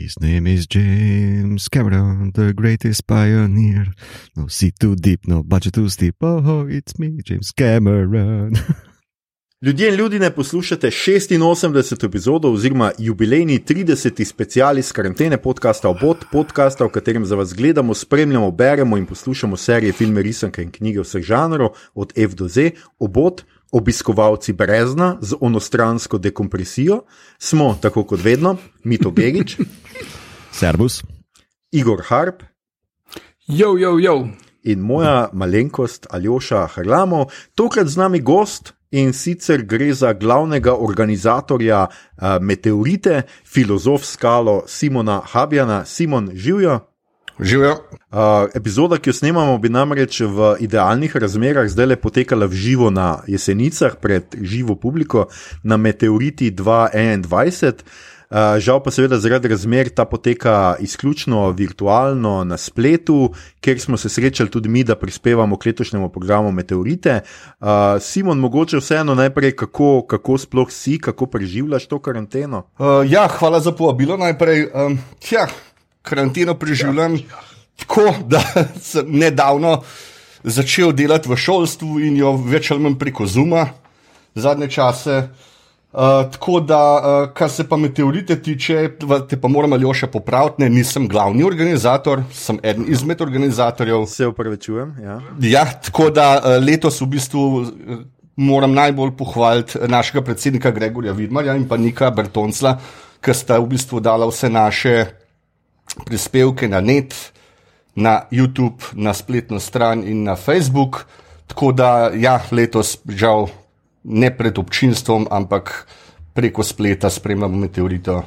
His name is James Cameron, the greatest pioneer. No sea too deep, no budget too steep. Oh, it's me, James Cameron. Ljudje in ljudi ne poslušate 86. epizodo oziroma jubilejni 30. special iz karantene podcasta Obot, podcasta, v katerem za vas gledamo, spremljamo, beremo in poslušamo serije, filme, risanke in knjige vseh žanrov, od F do Z. Obot, obiskovalci Brezna z onostransko dekompresijo, smo, tako kot vedno, Mito Begič, Servus. Igor Harp Jo, jo, jo. in moja malenkost Aljoša Harlamo, tokrat z nami gost. In sicer gre za glavnega organizatorja uh, Meteorite, filozof skalo Simona Habjana. Simon, živijo. Živijo. Uh, epizoda, ki jo snemamo, bi namreč v idealnih razmerah zdaj le potekala v živo na jesenicah, pred živo publiko na Meteoriti 2021. Uh, žal pa seveda zaradi razmer ta poteka izključno virtualno na spletu, kjer smo se srečali tudi mi, da prispevamo k letošnjemu programu Meteorite. Uh, Simon, mogoče vseeno najprej, kako, kako sploh si, kako preživljaš to karanteno? Uh, ja, hvala za povabilo najprej. Um, ja, karanteno preživljam tako, da sem nedavno začel delati v šolstvu in jo več ali manj preko Zuma zadnje čase. Uh, tako da, uh, kar se pa meteorite tiče, te pa moram ali še popraviti, ne, nisem glavni organizator, sem eden izmed organizatorjev. Se upravičujem. Ja. Ja, tako da eh, letos v bistvu moram najbolj pohvaliti našega predsednika Gregorja Vidmarja in pa Nika Bertoncla, ki sta v bistvu dala vse naše prispevke na net, na YouTube, na spletno stran in na Facebook. Tako da, ja, letos žal ne pred občinstvom, ampak preko spleta spremljamo meteorito.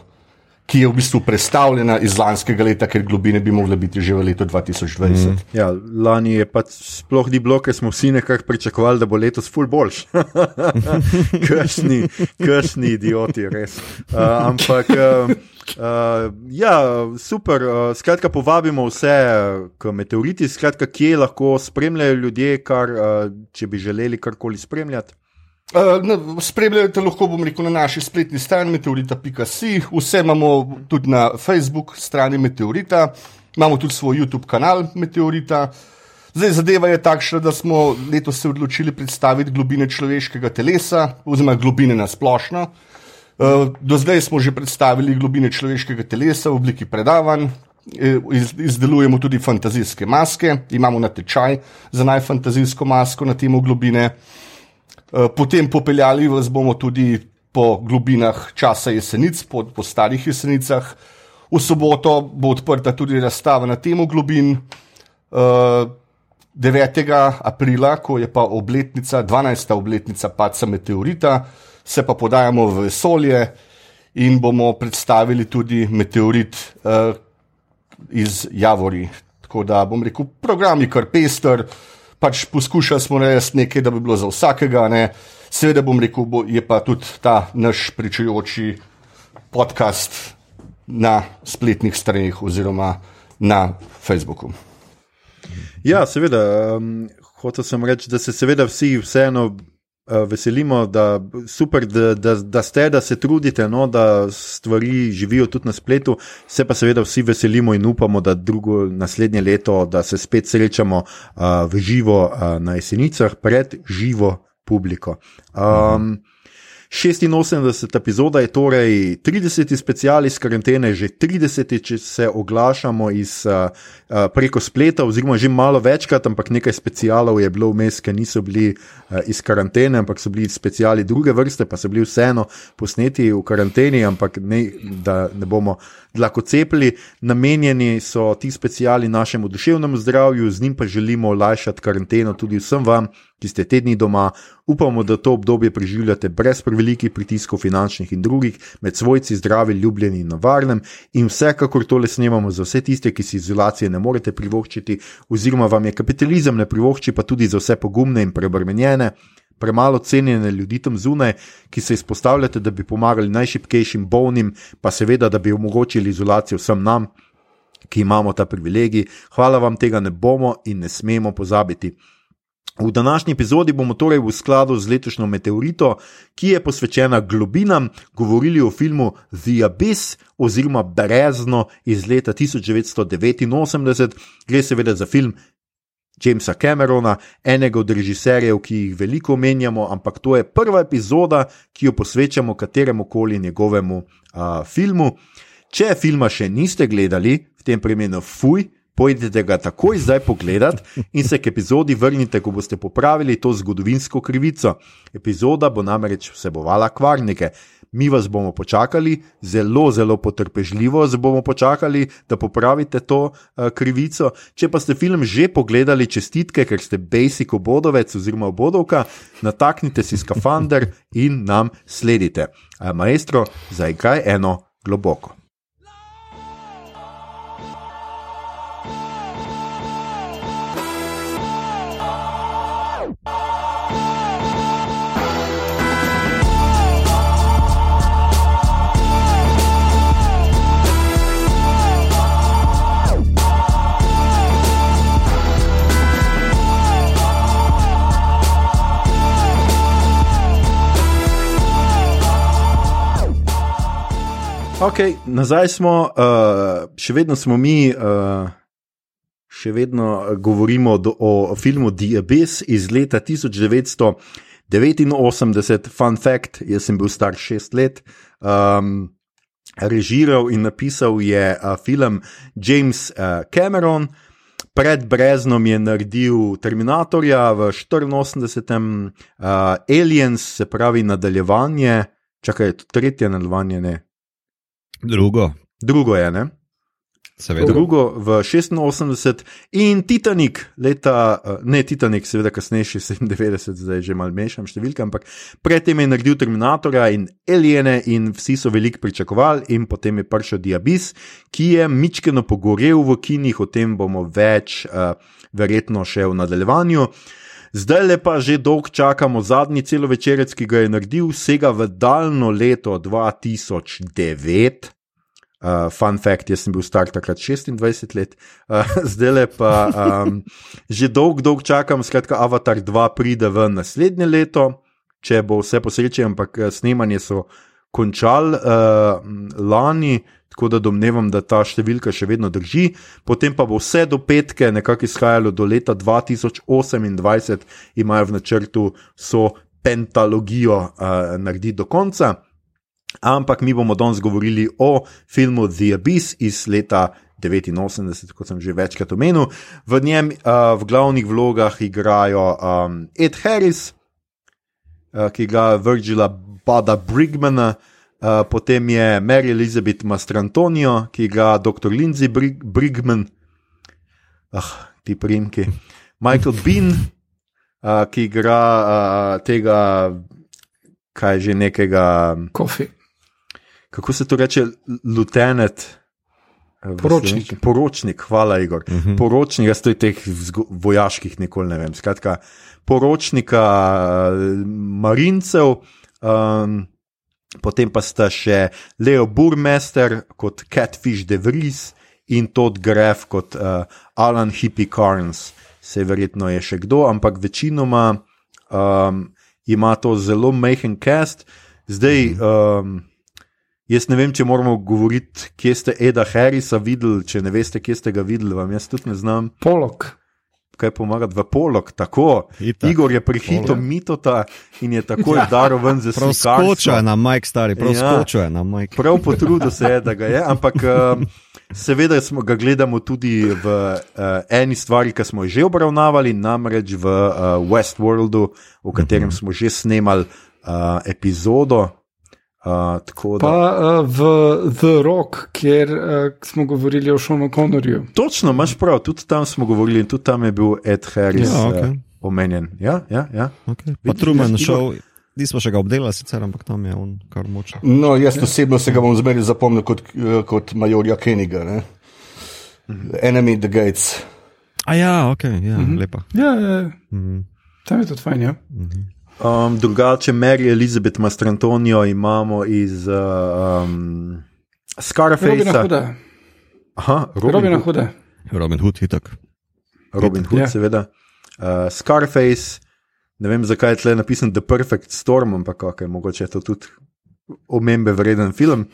Ki je v bistvu predstavljena iz lanskega leta, ker globine bi mogle biti že v letu 2020. Mm. Ja, lani je pač sploh ni bilo, ker smo vsi nekako pričakovali, da bo letos ful boljš. kršni, kršni idioti, res. Uh, ampak. Uh, Uh, ja, super. Uh, skratka, povabimo vse k meteoriti, skratka, kje lahko spremljajo ljudje, kar, uh, če bi želeli karkoli spremljati. Uh, ne, spremljate lahko, bom rekel, na naši spletni strani meteorita.si, vse imamo tudi na Facebook strani Meteorita, imamo tudi svoj YouTube kanal Meteorita. Zdaj, zadeva je takšna, da smo letos se odločili predstaviti globine človeškega telesa, oziroma globine na splošno. Uh, do zdaj smo že predstavili globine človeškega telesa v obliki predavanj, eh, iz, izdelujemo tudi fantazijske maske, imamo natečaj za najfantazijsko masko na temo globine. Eh, Potem popeljali vas bomo tudi po globinah časa jesenic, po, po starih jesenicah. V soboto bo odprta tudi razstava na temo globin. Eh, 9. aprila, ko je pa obletnica, 12. obletnica padca meteorita, se pa podajamo v vesolje in bomo predstavili tudi meteorit uh, iz Javori. Tako da bom rekel, program je kar pester, pač poskušali smo narediti nekaj, da bi bilo za vsakega. Ne. Seveda bom rekel, bo, je pa tudi ta naš pričujoči podcast na spletnih straneh oziroma na Facebooku. Ja, seveda. Um, hotel sem reči, da se seveda vsi vseeno veselimo, da, super, da, da, da ste, da se trudite, no, da stvari živijo tudi na spletu. Se pa seveda vsi veselimo in upamo, da drugo naslednje leto, da se spet srečamo uh, v živo uh, na jesenicah pred živo publiko. Um, 86. epizoda je torej 30. special iz karantene, že 30. če se oglašamo iz, uh, uh, preko spleta, oziroma že malo večkrat, ampak nekaj specialov je bilo vmes, ki niso bili uh, iz karantene, ampak so bili speciali druge vrste, pa so bili vseeno posneti v karanteni, ampak ne, da ne bomo dlako cepili. Namenjeni so ti speciali našemu duševnemu zdravju, z njim pa želimo olajšati karanteno tudi vsem vam, ki ste te dni doma. Upamo, da to obdobje preživljate brez prevelikih pritiskov, finančnih in drugih, med svojci, zdravi, ljubljeni in na varnem. In vsekakor tole snemamo za vse tiste, ki si izolacije ne morete privoščiti, oziroma vam je kapitalizem ne privošči, pa tudi za vse pogumne in preobremenjene. Premalo cenjene ljudi tam zunaj, ki se izpostavljate, da bi pomagali najšipkejšim, bolnim, pa seveda, da bi omogočili izolacijo vsem nam, ki imamo ta privilegij. Hvala vam, tega ne bomo in ne smemo pozabiti. V današnji epizodi bomo torej v skladu z letošnjo meteorito, ki je posvečena globinam, govorili o filmu The Abyss oziroma Brezno iz leta 1989. Gre seveda za film Jamesa Camerona, enega od režiserjev, ki jih veliko omenjamo, ampak to je prva epizoda, ki jo posvečamo kateremu koli njegovemu uh, filmu. Če filma še niste gledali, v tem primeru fuj. Pojdite ga takoj zdaj pogledat in se k epizodi vrnite, ko boste popravili to zgodovinsko krivico. Epizoda bo namreč vsebovala kvarnike. Mi vas bomo počakali, zelo, zelo potrpežljivo vas bomo počakali, da popravite to uh, krivico. Če pa ste film že pogledali, čestitke, ker ste basic obodovec oziroma obodovka, nataknite si skafander in nam sledite. Uh, maestro, zaigraj eno globoko. Okay, nazaj smo, uh, še vedno smo mi, uh, še vedno govorimo do, o filmu The Abyss iz leta 1989. Fun fact: jaz sem bil star šest let. Um, režiral in napisal je uh, film James uh, Cameron. Pred Breznom je naredil Terminatorja v 84. Uh, Aliens, se pravi nadaljevanje, čakaj, tretje nadaljevanje, ne. Drugo, Drugo je, ne? seveda. Drugo v 86 in Titanik, leta, eh, ne Titanik, seveda kasnejši 97, zdaj že malo mešam številke, ampak predtem je naredil Terminatorja in Aliene in vsi so veliko pričakovali, in potem je prišel Diabis, ki je mičkeno pogorel v kinih, o tem bomo več, uh, verjetno še v nadaljevanju. Zdaj le pa že dolgo čakamo zadnji celovečerec, ki ga je naredil, vsega v daljno leto 2009. Uh, fun fact, jaz sem bil star takrat 26 let, uh, zdaj le pa um, že dolgo, dolgo čakam, skratka, Avatar 2 pride v naslednje leto, če bo vse posreče, ampak eh, snemanje so končali uh, lani, tako da domnevam, da ta številka še vedno drži. Potem pa bo vse do petke nekako izhajalo do leta 2028, imajo v načrtu so pentalogijo uh, narediti do konca. Ampak mi bomo danes govorili o filmu The Abyss iz leta 89, kot sem že večkrat omenil. V njem uh, v glavnih vlogah igrajo um, Ed Harris, uh, ki ga Virgila Bada Brigmana, potem je Mary Elizabeth Mastrantonio, ki ga dr. Lindsay Brig Brigman, ah, ti primki, Michael Bean, uh, ki igra uh, tega, kaj že nekega Kofi. kako se to reče, lutenet. eh, v Poročnik. Poročnik, hvala, Igor. Uh -huh. Poročnik, jaz to teh vojaških nikoli ne vem. Skratka, poročnika eh, marincev, um, potem pa sta še Leo Burmester kot Catfish de Vries in Todd Graf kot uh, Alan Hippie Carnes. Se verjetno je še kdo, ampak večinoma um, ima to zelo majhen cast. Zdaj, um, jaz ne vem, če moramo govoriti, kje ste Eda Harrisa videli. Če ne veste, kje ste ga videli, vam jaz tudi ne znam, Polok. Kaj pomagati v polog. Tako. Itak. Igor je prihito mitota in je takoj Ja. daro ven za slikarstvo. skočil je na Mike, stari, prav Ja. skočil je na Mike. Prav potrudil se je, da ga je, ampak um, seveda smo ga gledamo tudi v uh, eni stvari, ki smo jo že obravnavali, namreč v uh, Westworldu, v katerem smo že snemali uh, epizodo. Uh, tako da, Pa uh, v The Rock, kjer uh, smo govorili o Šonu Connorju. točno, imaš prav, tudi tam smo govorili in tudi tam je bil Ed Harris Ja, ja, okay. uh, omenjen. Ja, ja, ja. Okay. Pa Truman? Show, nismo še ga obdelali, sicer, ampak tam je on kar močen. No, jaz osebno se ga bom zmeraj zapomnil kot, eh, kot majorja Keniga. Ne? Enemy the Gates. A ja, ok, ja, -hmm. lepa. Ja, ja, Mm tam je tudi fajn. Ja. -hmm. Um, drugače, Mary Elizabeth Mastrantonio imamo iz uh, um, Robina Scarface. Huda. Aha, Robin, Robina Hood. Huda. Robin Hood, itak. Robin Hood, Ja. seveda. uh, Scarface, ne vem zakaj je tle napisan The Perfect Storm, ampak okay, mogoče je to tudi omembe vreden film.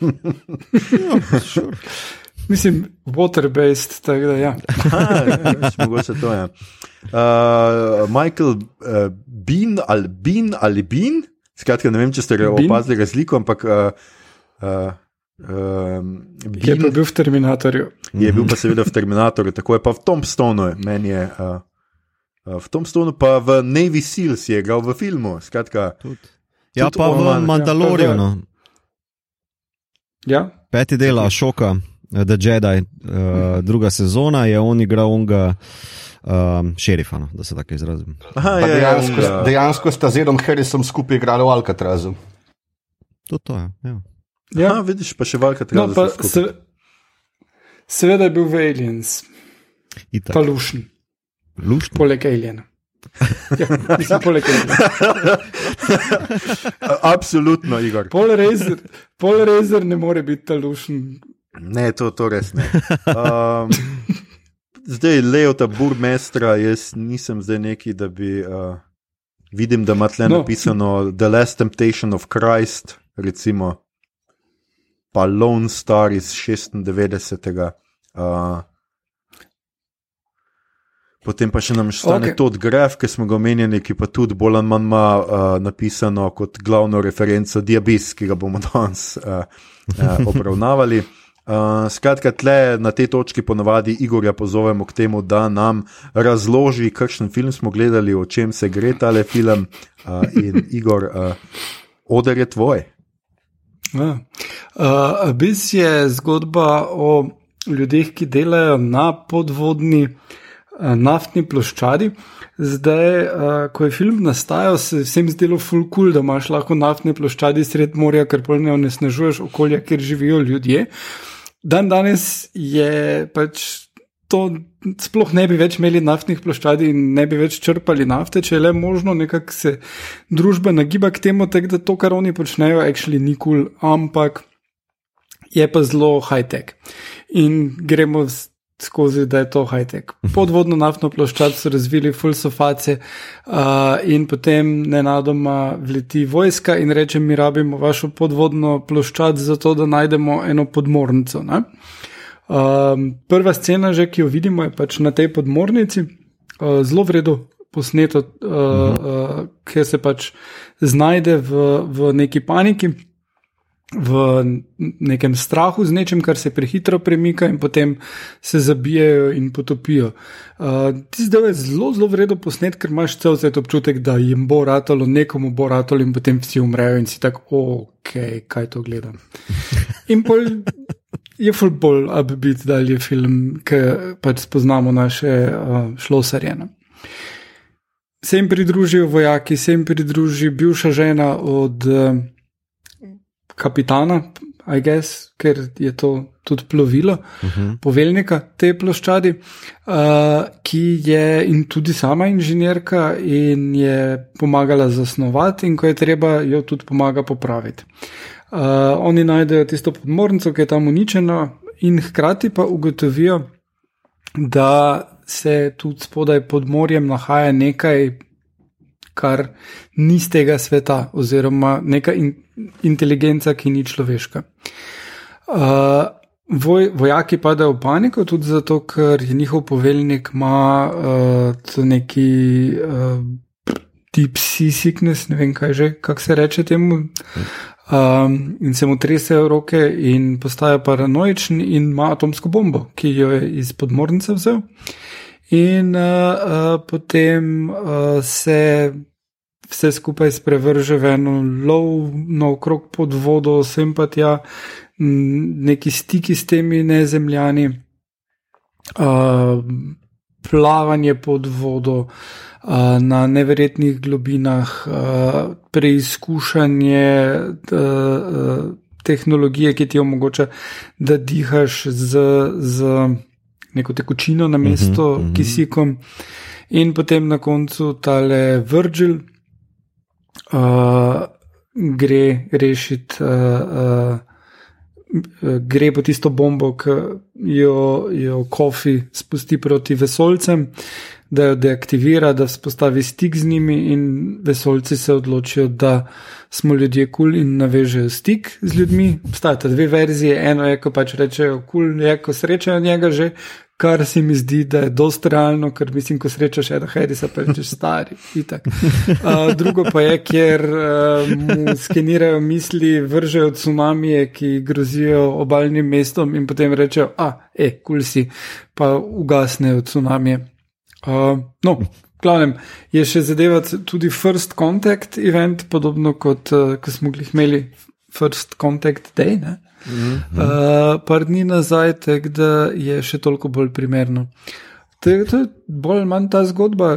Mislim, water-based, tako da ja. Aha, ja, veš, mogoče to je. Uh, Michael uh, Bean ali Bean ali Bean, skratka, ne vem, če ste Bean? opazili razliko, ampak. Uh, uh, Um, Je pa bil v Terminatorju. je bil pa seveda v Terminatorju, tako je pa v Tombstonu, meni je. Uh, uh, v Tombstonu pa v Navy Seals je igral v filmu. Skratka, Ja, Tudi pa v Mandalorianu, Ja, peti del Šoka, The Jedi, uh, druga sezona, je on igral onga um, šerifa, no, da se tako izrazim. aha, je, dejansko, je, dejansko sta z Edom Harrisom skupaj igrali v Alcatrazu. Tudi to je. Ja. ja. Aha, vidiš, pa še valka No, pa se, seveda je bil v Aliens, Itak. pa lušen, Luštno. poleg Aliena. Ja, mislim, poleg Aliena. Absolutno, Igor. Pol Razer, pol Razer ne more biti ta lušen. Ne, to, to res ne. Um, zdaj, Leo, ta burmestra, jaz nisem zdaj neki, da bi. Uh, vidim, da ima tle No. no. napisano The Last Temptation of Christ, recimo, pa Lone Star iz 96. Uh, Potem pa še nam stane okay. Todd Graf, ki smo ga omenjali, ki pa tudi bolj ali manj ima uh, napisano kot glavno referenco Diabis, ki ga bomo danes uh, uh, obravnavali. Uh, skratka, tle na tej točki ponovadi Igorja pozovemo k temu, da nam razloži, kakšen film smo gledali, o čem se gre tale film. Uh, in Igor, uh, oder je tvoj. Ja. Uh, Abyss je zgodba o ljudeh, ki delajo na podvodni uh, naftni ploščadi. Zdaj, uh, ko je film nastajal, se je vsem zdelo full cool, da imaš lahko naftne ploščadi sred morja, ker pol ne onesnažuješ okolja, kjer živijo ljudje. Dan danes je pač to, sploh ne bi več imeli naftnih ploščadi in ne bi več črpali nafte, če je le možno, nekako se družba nagiba k temu, tak, da to, kar oni počnejo, actually ni kul, cool, ampak je pa zelo high-tech. In gremo s- skozi, da je to high-tech. Podvodno naftno ploščad so razvili fulsoface uh, in potem nenadoma vleti vojska in reče, mi rabimo vašo podvodno ploščad zato, da najdemo eno podmornico. Ne? Um, prva scena, že, ki jo vidimo, je pač na tej podmornici, uh, zelo vredno posneto, uh, uh, ker se pač znajde v, v neki paniki, v nekem strahu z nečim, kar se prehitro premika, in potem se zabijajo in potopijo. Uh, ti zdaj je zelo, zelo vredno posnet, ker imaš cel cel občutek, da jim bo ratalo, nekomu bo ratalo, in potem vsi umrejo, in si tako, ok, kaj to gledam. In pol je ful bolj upbeat, da je film, ki pač spoznamo naše uh, šlosarje. ne. Se jim pridružijo vojaki, se jim pridruži bivša žena od uh, kapitana, I guess, ker je to tudi plovilo, uh -huh. poveljnika te ploščadi, uh, ki je in tudi sama inženirka in je pomagala zasnovati, in ko je treba, jo tudi pomaga popraviti. Uh, oni najdejo tisto podmornico, ki je tam uničena, in hkrati pa ugotovijo, da se tudi spodaj pod morjem nahaja nekaj, kar ni z tega sveta, oziroma neka in, inteligenca, ki ni človeška. Uh, voj, vojaki padajo v paniko, tudi zato, ker je njihov poveljnik ima uh, neki uh, deep sea sickness, ne vem kaj že, kako se reče temu. Um, in se mu tresejo roke, in postaje paranoičen, in ima atomsko bombo, ki jo je iz podmornice vzel. In uh, uh, potem uh, se vse skupaj sprevrže v eno lov naokrog pod vodo, sem pa tja neki stiki s temi nezemljani, uh, plavanje pod vodo uh, na neverjetnih globinah, uh, preizkušanje uh, uh, tehnologije, ki ti omogoča, da dihaš z. z Neko tekočino na mesto, uh -huh, kisikom, in potem na koncu tale Virgil, uh, gre rešiti, uh, uh, gre po tisto bombo, ki jo, jo Kofi spusti proti vesolcem, da jo deaktivira, da vzpostavi stik z njimi, in vesolci se odločijo, da smo ljudje kul cool in navežejo stik z ljudmi. Obstajata dve verzije, eno je, ko pač rečejo kul, cool, je, ko srečajo njega že, kar se mi zdi, da je dost realno, ker mislim, ko srečaš Eda Harrisa, pa rečeš stari. Uh, drugo pa je, kjer uh, skenirajo misli, vržejo tsunamije, ki grozijo obaljnim mestom in potem rečejo, a, e, kul si, pa ugasnejo tsunamije. Uh, no, glavnem, je še zadeva tudi First Contact event, podobno kot uh, ko smo jih imeli First Contact Day. Ne? Mm -hmm. uh, par dni nazaj, da je še toliko bolj primerno. To je bolj ali manj ta zgodba,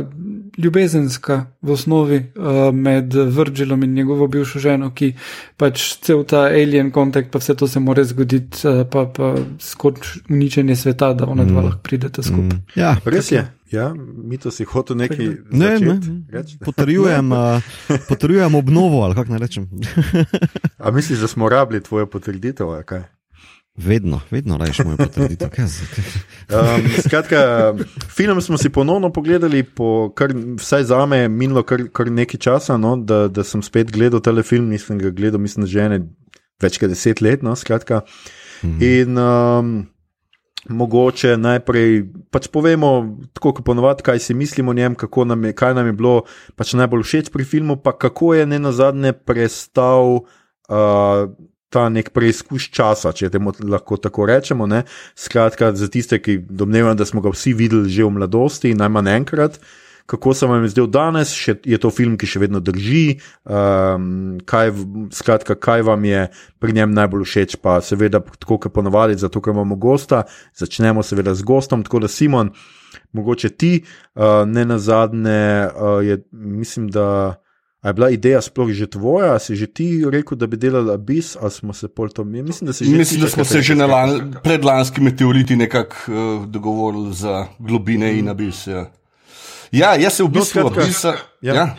ljubezenska v osnovi uh, med Virgilom in njegovo bivšo ženo, ki pač cel ta alien kontakt, pa vse to se more zgoditi, uh, pa, pa skoč uničenje sveta, da ona dva mm. lahko prideta skupaj. Mm. Ja, res je. Ja, mi to si hotel nekaj ne, ne. Potrjujem, uh, potrjujem obnovo, ali kako naj rečem. A misliš, da smo rabili tvojo potrditev? Vedno, vedno rečeš mojo potrditev. um, skratka, film smo si ponovno pogledali, po kar, vsaj za me je minilo kar, kar nekaj časa, no, da, da sem spet gledal telefilm. Nisem ga gledal, mislim, že ene več kot deset let. No, mhm. In um, mogoče najprej pač povemo, tako kot ponovadi, kaj si mislimo o njem, nam je, kaj nam je bilo pač najbolj všeč pri filmu, pa kako je ne na zadnje prestal. Uh, Ta nek preizkus časa, če temu lahko tako rečemo. Ne? Skratka, za tiste, ki domnevajo, da smo ga vsi videli že v mladosti, najmanj enkrat, kako se vam je zdel danes, še, je to film, ki še vedno drži, um, kaj, skratka, kaj vam je pri njem najbolj všeč. Pa seveda, tako kot ponovadi, zato ker imamo gosta, začnemo seveda z gostom. Tako da, Simon, mogoče ti, uh, ne na zadnje, uh, je, mislim, da. A je bila ideja sploh že tvoja, si že ti rekel, da bi delal abis, ali smo se pol to mi? Mislim, da, mislim, da smo se že na lan, predlanski meteoriti nekako uh, dogovorili za globine mm. in abis. Ja. Ja, jaz se v bistvu no, abisa, ja. Ja,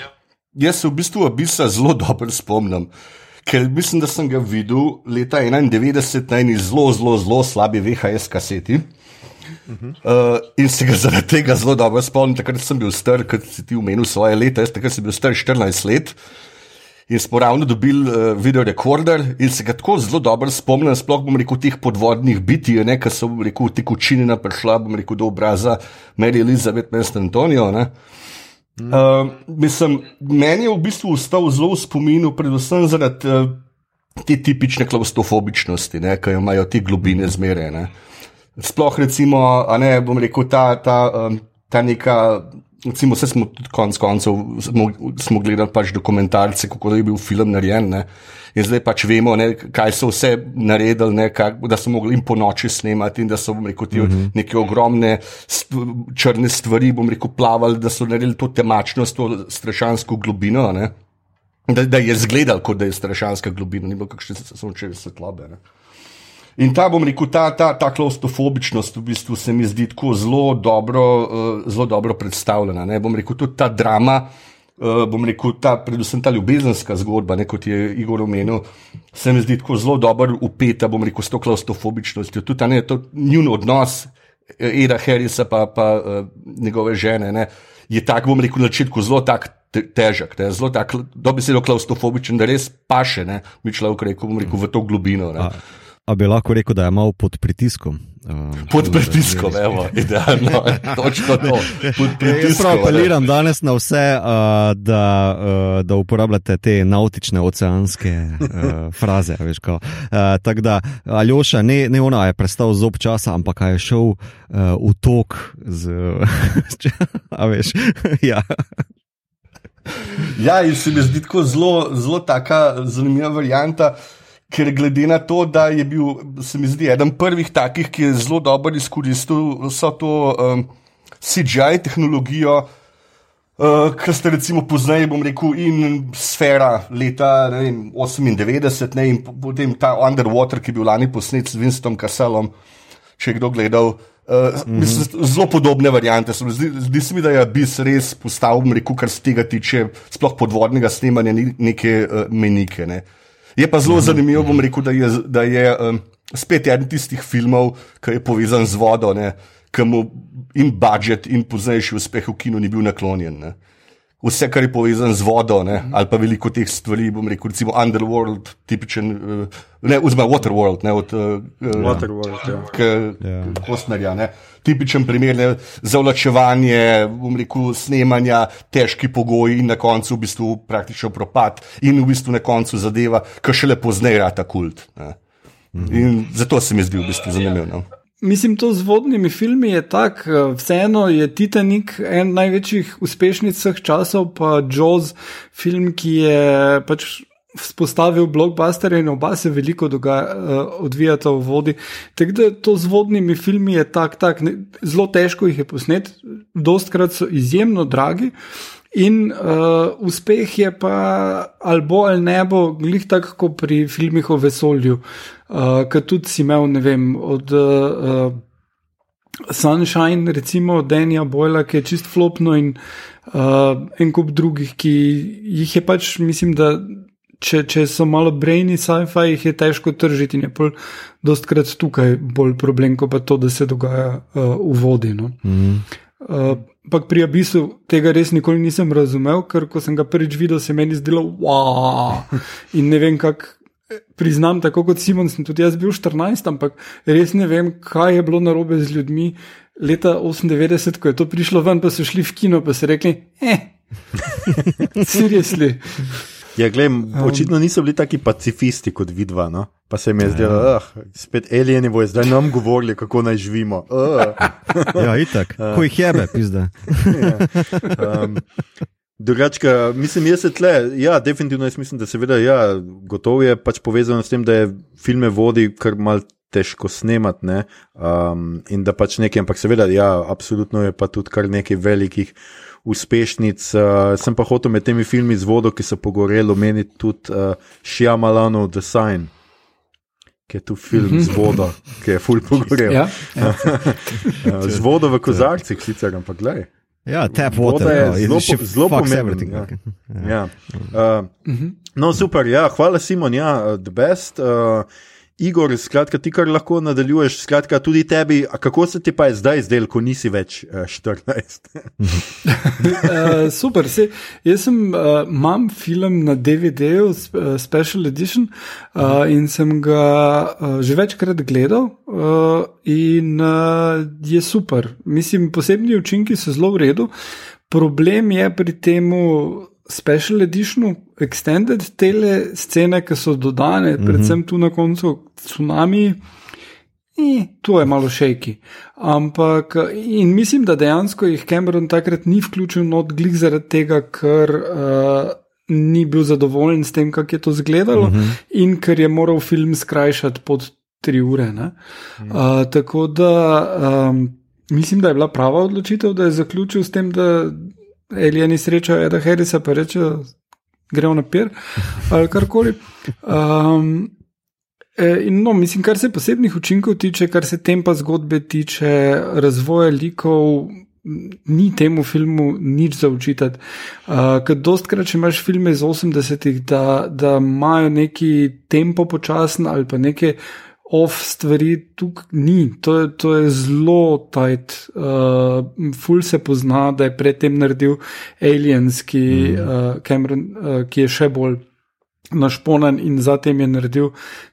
jaz se v bistvu abisa zelo dobro spomnim. Ker mislim, da sem ga videl leta 91 na eni zelo, zelo, zelo slabi VHS kaseti. Uh -huh. uh, in se ga zaradi tega zelo dobro spomnim. Takrat sem bil star, kot si ti omenil, svoje leta, jaz takrat sem bil star 14 let. In smo ravno dobili uh, video rekorder in se ga tako zelo dobro spomnim, sploh bom rekel teh podvodnih biti, ki so rekel, te kočine prišla, bom rekel, do obraza Mary Elizabeth Mest Antonijo. Mm. Uh, mislim, meni je v bistvu ostal zelo v spominu, predvsem zaradi uh, te tipične klaustrofobičnosti, ki jo imajo te globine zmerene. Sploh recimo, ne, bom rekel, ta, ta, ta neka Recimo, vse smo tudi konec koncev smo, smo gledali pač dokumentarce, kako je bil film narejen. Ne? In zdaj pač vemo, ne, kaj so vse naredili, ne, kak, da so mogli po noči snemati in da so rekel, ti, uh mhm. -huh. neke ogromne st črne stvari rekel, plavali, da so naredili to temačnost, to strašansko globino. Da, da je izgledal, kot da je strašanska globina, ni bilo kakšne sončeve svetlobe. Ne? In ta, bom rekel, ta, ta, ta klaustrofobičnost v bistvu se mi zdi tako zelo dobro, uh, zelo dobro predstavljena. Ne? Bom rekel, tudi ta drama, uh, bom rekel, ta, predvsem ta ljubezenska zgodba, ne, kot je Igor omenil, se mi zdi tako zelo dobro upeta, bom rekel, s to klaustrofobičnostjo. Tudi ta ne, to njun odnos eh, Eda Harrisa pa, pa uh, njegove žene ne, je tak, bom rekel, na začetku zelo tak. Težek, ne, zelo tako, se lahko klaustrofobičen, da res paše, ne, mi človek rekel, rekel v to globino. Ne. A bi lahko rekel, da je malo pod pritiskom? Uh, pod pritiskom, da, evo, idealno, točno to. Jaz prav apeliram danes na vse, uh, da, uh, da uporabljate te nautične, oceanske uh, fraze. Uh, Tako da, Aljoša, ne, ne ona je prestal zob časa, ampak je šel uh, v tok z. A veš, ja. Ja, in se mi zdi tako zelo, zelo taka zanimiva varianta ker glede na to, da je bil, se mi zdi, eden prvih takih, ki je zelo dobro izkoristil vso to um, CGI tehnologijo, uh, kar ste recimo poznali, bom rekel, in sfera leta ne vem, 98, ne, in potem ta Underwater, ki je bil lani posnet s Winstonom Kasselom, če je kdo gledal. Uh, mm -hmm. Zelo podobne variante. Zdi, zdi se mi, da je bis res postavil, rekel, kar se tega tiče, sploh podvodnega snemanja, neke uh, menike. Ne. Uh, Je pa zelo zanimivo, bom rekel, da je, da je um, spet eden tistih filmov, ki je povezan z vodo. Ne? ki mu in budžet, in poznejši uspeh v kinu ni bil naklonjen. Ne. Vse, kar je povezano z vodo, ne, ali pa veliko teh stvari, bom rekel, recimo Underworld, tipičen, eh, ne, oziroma Waterworld, ne, od uh, Waterworld, ja. ja. Kostnerja. Ne. Tipičen primer ne, zavlačevanje, bom rekel, snemanja, težki pogoji in na koncu v bistvu praktično propad, in v bistvu na koncu zadeva, ki še lepo znera ta kult. Ne. In zato se mi zdi v bistvu zanimivo. No. Mislim, to z vodnimi filmi je tako. Vseeno je Titanik en največjih uspešnic vseh časov, pa Jaws, film, ki je pač vzpostavil blockbuster in oba se veliko dogaja, uh, odvijata v vodi. Tako da to z vodnimi filmi je tako, tak, zelo težko jih je posnet, dostkrat so izjemno dragi. In uh, uspeh je pa ali bo ali ne bo, glih tako kot pri filmih o vesolju, uh, ki tudi si imel, ne vem, od uh, Sunshine, recimo od Danja Boyla, ki je čist flopno, in uh, en kup drugih, ki jih je pač, mislim, da če, če so malo brainy sci-fi, jih je težko tržiti in je pol dostkrat tukaj bolj problem, kot pa to, da se dogaja uh, v vodi. No. Mm -hmm. uh, Ampak pri Abisu tega res nikoli nisem razumel, ker ko sem ga prvič videl, se meni zdelo, wow. In ne vem, kako priznam, tako kot Simon, sem tudi jaz bil 14, ampak res ne vem, kaj je bilo narobe z ljudmi leta 98, ko je to prišlo ven, pa so šli v kino, pa so rekli, eh, seriously. Ja, glem, očitno niso bili taki pacifisti kot vidva. No? Pa se mi je zdelo, da uh, spet alieni bojo zdaj nam govorili, kako naj živimo. Uh. ja, itak, uh. ko jih jebe, pizda. ja. um, Drugačka, mislim, jaz se tle, ja, definitivno jaz mislim, da se veda, ja, gotovo je pač povezano s tem, da je filme vodi kar mal težko snemati, ne, um, in da pač nekaj, ampak seveda, ja, absolutno je pa tudi kar nekaj velikih uspešnic. Uh, sem pa hotel med temi filmi z vodo, ki so pogoreli, omeniti tudi uh, Shyamalanov The Sign. Ki je tu film z vodo, ki je full pogorel. Ja, ja. z vodo v kozarcih, sicer, ampak gledaj. Ja, tap water, je no, zelo, zelo pomemben. Ja. Ja. Uh, mm -hmm. No, super, ja, hvala Simon, ja, the best. Uh, Igor, skratka, ti kar lahko nadaljuješ, skratka, tudi tebi, a kako se ti pa je zdaj zdelo, ko nisi več uh, 14? uh, super, se, jaz sem, uh, imam film na DVD-ju, uh, Special Edition, uh, in sem ga uh, že večkrat gledal, uh, in uh, je super. Mislim, posebni učinki so zelo v redu. Problem je pri tem special editionu, extended tele scene, ki so dodane, mm -hmm. predvsem tu na koncu tsunami. In to je malo šejki. Ampak, in mislim, da dejansko jih Cameron takrat ni vključil not glih zaradi tega, ker uh, ni bil zadovoljen s tem, kako je to izgledalo, mm -hmm. in ker je moral film skrajšati pod tri ure. Mm -hmm. uh, tako da um, mislim, da je bila prava odločitev, da je zaključil s tem, da Elijani srečajo Eda Harrisa, pa rečejo, gremo na pier ali karkoli. Um, in no, mislim, kar se posebnih učinkov tiče, kar se tempa zgodbe tiče, razvoja likov. Ni temu filmu nič za učitati. Uh, ker dostkrat, če imaš filme iz 80-ih, da, imajo neki tempo počasen ali pa neke off stvari tukaj ni, to je, to je zelo tajt. Uh, ful se pozna, da je predtem naredil Aliens, ki, mm. uh, Cameron, uh, ki je še bolj našponen in zatem je naredil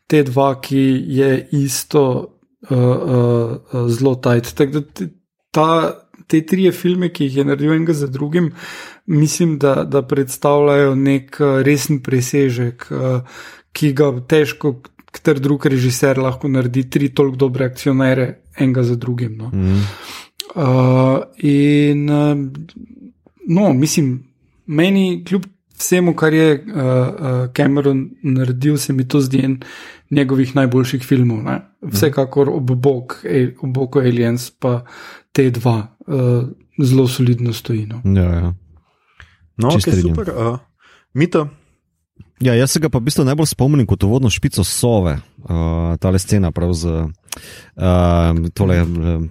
te dva, ki je isto uh, uh, zelo tajt. Tako da ta. Te tri filme, ki jih je naredil enega za drugim, mislim, da, da predstavljajo nek resen presežek, ki ga težko kater drug režiser lahko naredi tri toliko dobre akcionere, enega za drugim. No. Mm. Uh, in, uh, no, mislim, meni, kljub vsemu, kar je uh, uh, Cameron naredil, se mi to zdi en njegovih najboljših filmov. Ne? Vsekakor ob boku Aliens, pa te dva uh, zelo solidno stojijo. No. Ja, ja. No, okay, super. Uh, Mito, Ja, jaz se ga pa v bistvu najbolj spomnim kot uvodno špico sove, uh, ta le scena, prav z uh, tole, uh,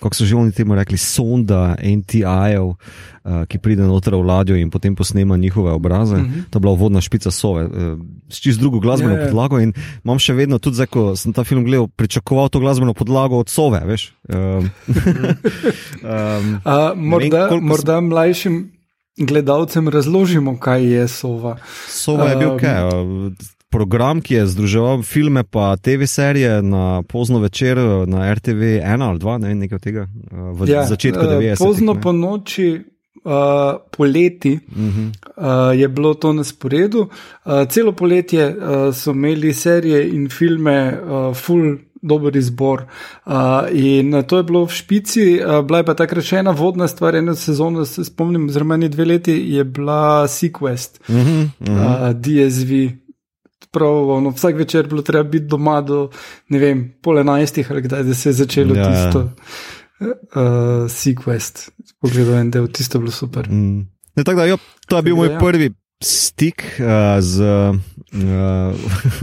kako so že oni temu rekli, sonda NTI-jev, uh, ki pride noter v ladjo in potem posnema njihove obraze. Mm -hmm. To je bila vodna špica sove, uh, s čist drugo glasbeno yeah. Ja, ja. podlago. In imam še vedno, tudi zdaj, ko sem ta film gledal, pričakoval to glasbeno podlago od sove. Um, um, uh, morda vem, morda mlajšim. Gledalcem razložimo, kaj je Sova. Sova je bil um, kaj? program, ki je združeval filme in TV serije na pozno večer na RTV 1 ali 2, ne vem, nekaj tega, eh, v ja, začetku 90. Eh, pozno po noči. Uh, poleti uh -huh. uh, je bilo to na sporedu. Uh, celo poletje uh, so imeli serije in filme, uh, full dober izbor. Uh, in to je bilo v špici, uh, bila je pa takrat še ena vodna stvar, eno sezono, se spomnim, zelo meni dve leti, je bila Sequest, uh -huh, uh -huh. uh, DSV prav, ono, vsak večer bilo treba biti doma do ne vem, pol enajstih ali kdaj, da se je začelo ja, tisto uh, Sequest. Pogledal da je tisto bilo super. Mm. Ne, da, jo, to je bil moj ja. prvi stik uh, z, uh,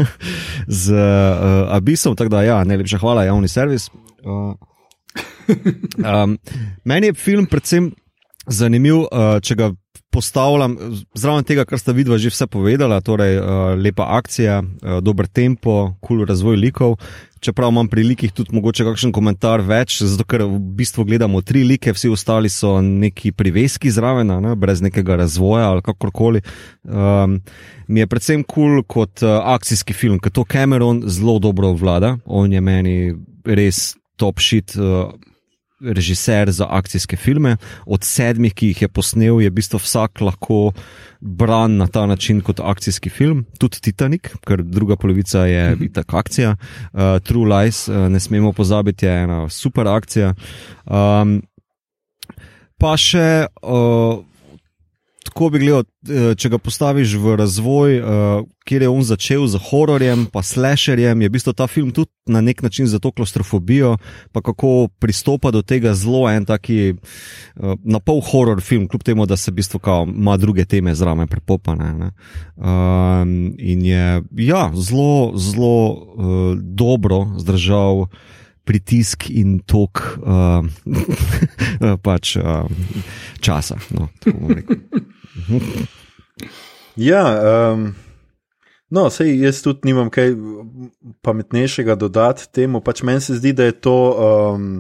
z uh, Abisom, tako da ja, najlepša hvala, javni servis. Uh, um, meni je film predvsem zanimiv, uh, če ga postavljam zraven tega, kar sta vidva že vse povedala, torej uh, lepa akcija, uh, dober tempo, kul cool razvoj likov. Čeprav imam pri likih tudi mogoče kakšen komentar več, zato ker v bistvu gledamo tri like, vsi ostali so neki priveski zraven, ne, brez nekega razvoja ali kakorkoli. Um, mi je predvsem kul cool kot uh, akcijski film, ker to Cameron zelo dobro vlada, on je meni res top shit. Uh, režiser za akcijske filme. Od sedmih, ki jih je posnel, je v bistvu vsak lahko bran na ta način kot akcijski film, tudi Titanic, ker druga polovica je mhm. itak akcija. Uh, True Lies, uh, ne smemo pozabiti, je ena super akcija. Um, pa še. Uh, tako bi gledal, eh, če ga postaviš v razvoj, uh, kjer je on začel z hororjem, pa slasherjem, je v bistvu ta film tudi na nek način za to klaustrofobijo, pa kako pristopa do tega zelo en taki uh, na pol horor film, kljub temu, da se v bistvu kao, ima druge teme zraven prepopane. Um, in je ja, zelo, zelo uh, dobro zdržal pritisk in tok uh, pač, uh, časa. No, ja, um, no, sej jaz tudi nimam kaj pametnejšega dodati temu. Pač meni se zdi, da je to. Um,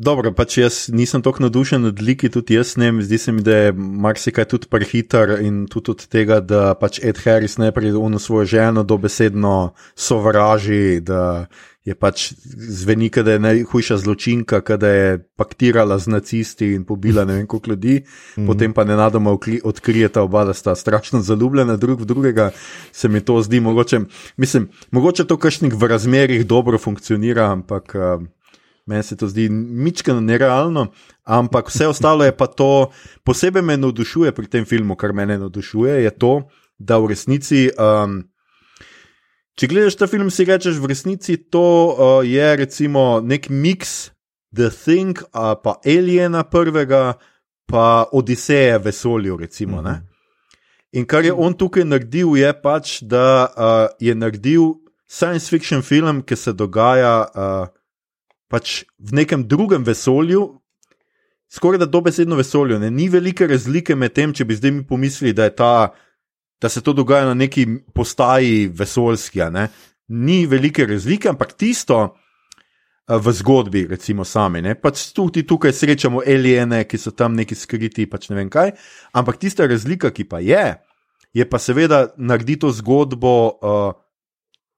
Dobro, pač jaz nisem tako navdušen nad liki, tudi jaz ne. Zdi se mi, da je marsikaj tudi prehiter in tudi od tega, da pač Ed Harris najprej v svojo ženo dobesedno sovraži, da je pač zveni, da je najhujša zločinka, da je paktirala z nacisti in pobila ne vem koliko ljudi, mm -hmm. potem pa nenadoma odkrijeta oba, da sta strašno zaljubljena drug v drugega. Se mi to zdi mogoče, mislim, mogoče to kašnik v razmerih dobro funkcionira, ampak. Uh, Meni se to zdi mičkano nerealno, ampak vse ostalo je pa to, posebej me navdušuje pri tem filmu, kar me navdušuje, je to, da v resnici, um, če gledaš ta film, si rečeš, v resnici to uh, je recimo nek mix The Thing, uh, pa Aliena prvega, pa Odiseje v vesolju. Recimo, mm -hmm. In kar je on tukaj naredil, je pač, da uh, je naredil science fiction film, ki se dogaja. Uh, pač v nekem drugem vesolju, skoraj da dobesedno vesolju. Ne? Ni velike razlike med tem, če bi zdaj mi pomislili, da, ta, da se to dogaja na neki postaji vesoljski. Ni velike razlike, ampak tisto. V zgodbi, recimo, sami. Ne? Pač tudi tukaj srečamo aliene, ki so tam neki skriti, pač ne vem kaj. Ampak tista razlika, ki pa je, je pa seveda narediti to zgodbo uh,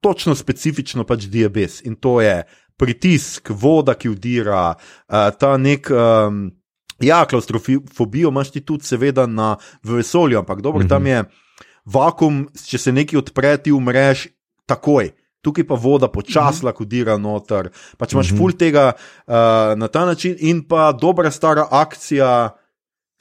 točno specifično pač diabetes. In to je pritisk, voda, ki udira, uh, ta nek. Um, Ja, klaustrofobijo imaš ti tudi, seveda, na vesolju, ampak dobro, mm -hmm. tam je vakum, če se nekaj odpre, ti umreš takoj. Tukaj pa voda počasno mm -hmm. kodira noter. Pač imaš mm -hmm. ful tega uh, na ta način, in pa dobra stara akcija.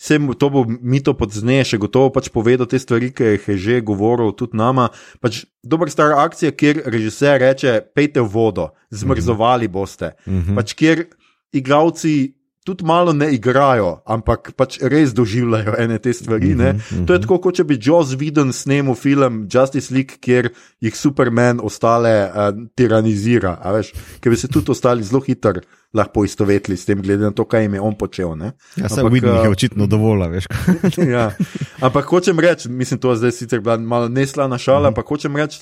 Vse to bo mi to podzneje, še gotovo pač povedal te stvari, ki jih je že govoril tudi nama. Pač dobra stara akcija, kjer režiser reče: Pejte vodo, zmrzovali boste. Mm -hmm. pač kjer igravci tudi malo ne igrajo, ampak pač res doživljajo ene te stvari. -hmm, mm -hmm. To je tako, kot če bi Joss Whedon snemal film Justice League, kjer jih Superman ostale uh, tiranizira, veš, ker bi se tudi ostali zelo hitro lahko poistovetili s tem, glede na to, kaj jim je on počel. Ne? Ja, se vidi, da je očitno dovolj, veš. ja. Ampak hočem reči, mislim, to je zdaj sicer bila malo neslana šala, mm -hmm. ampak hočem reči.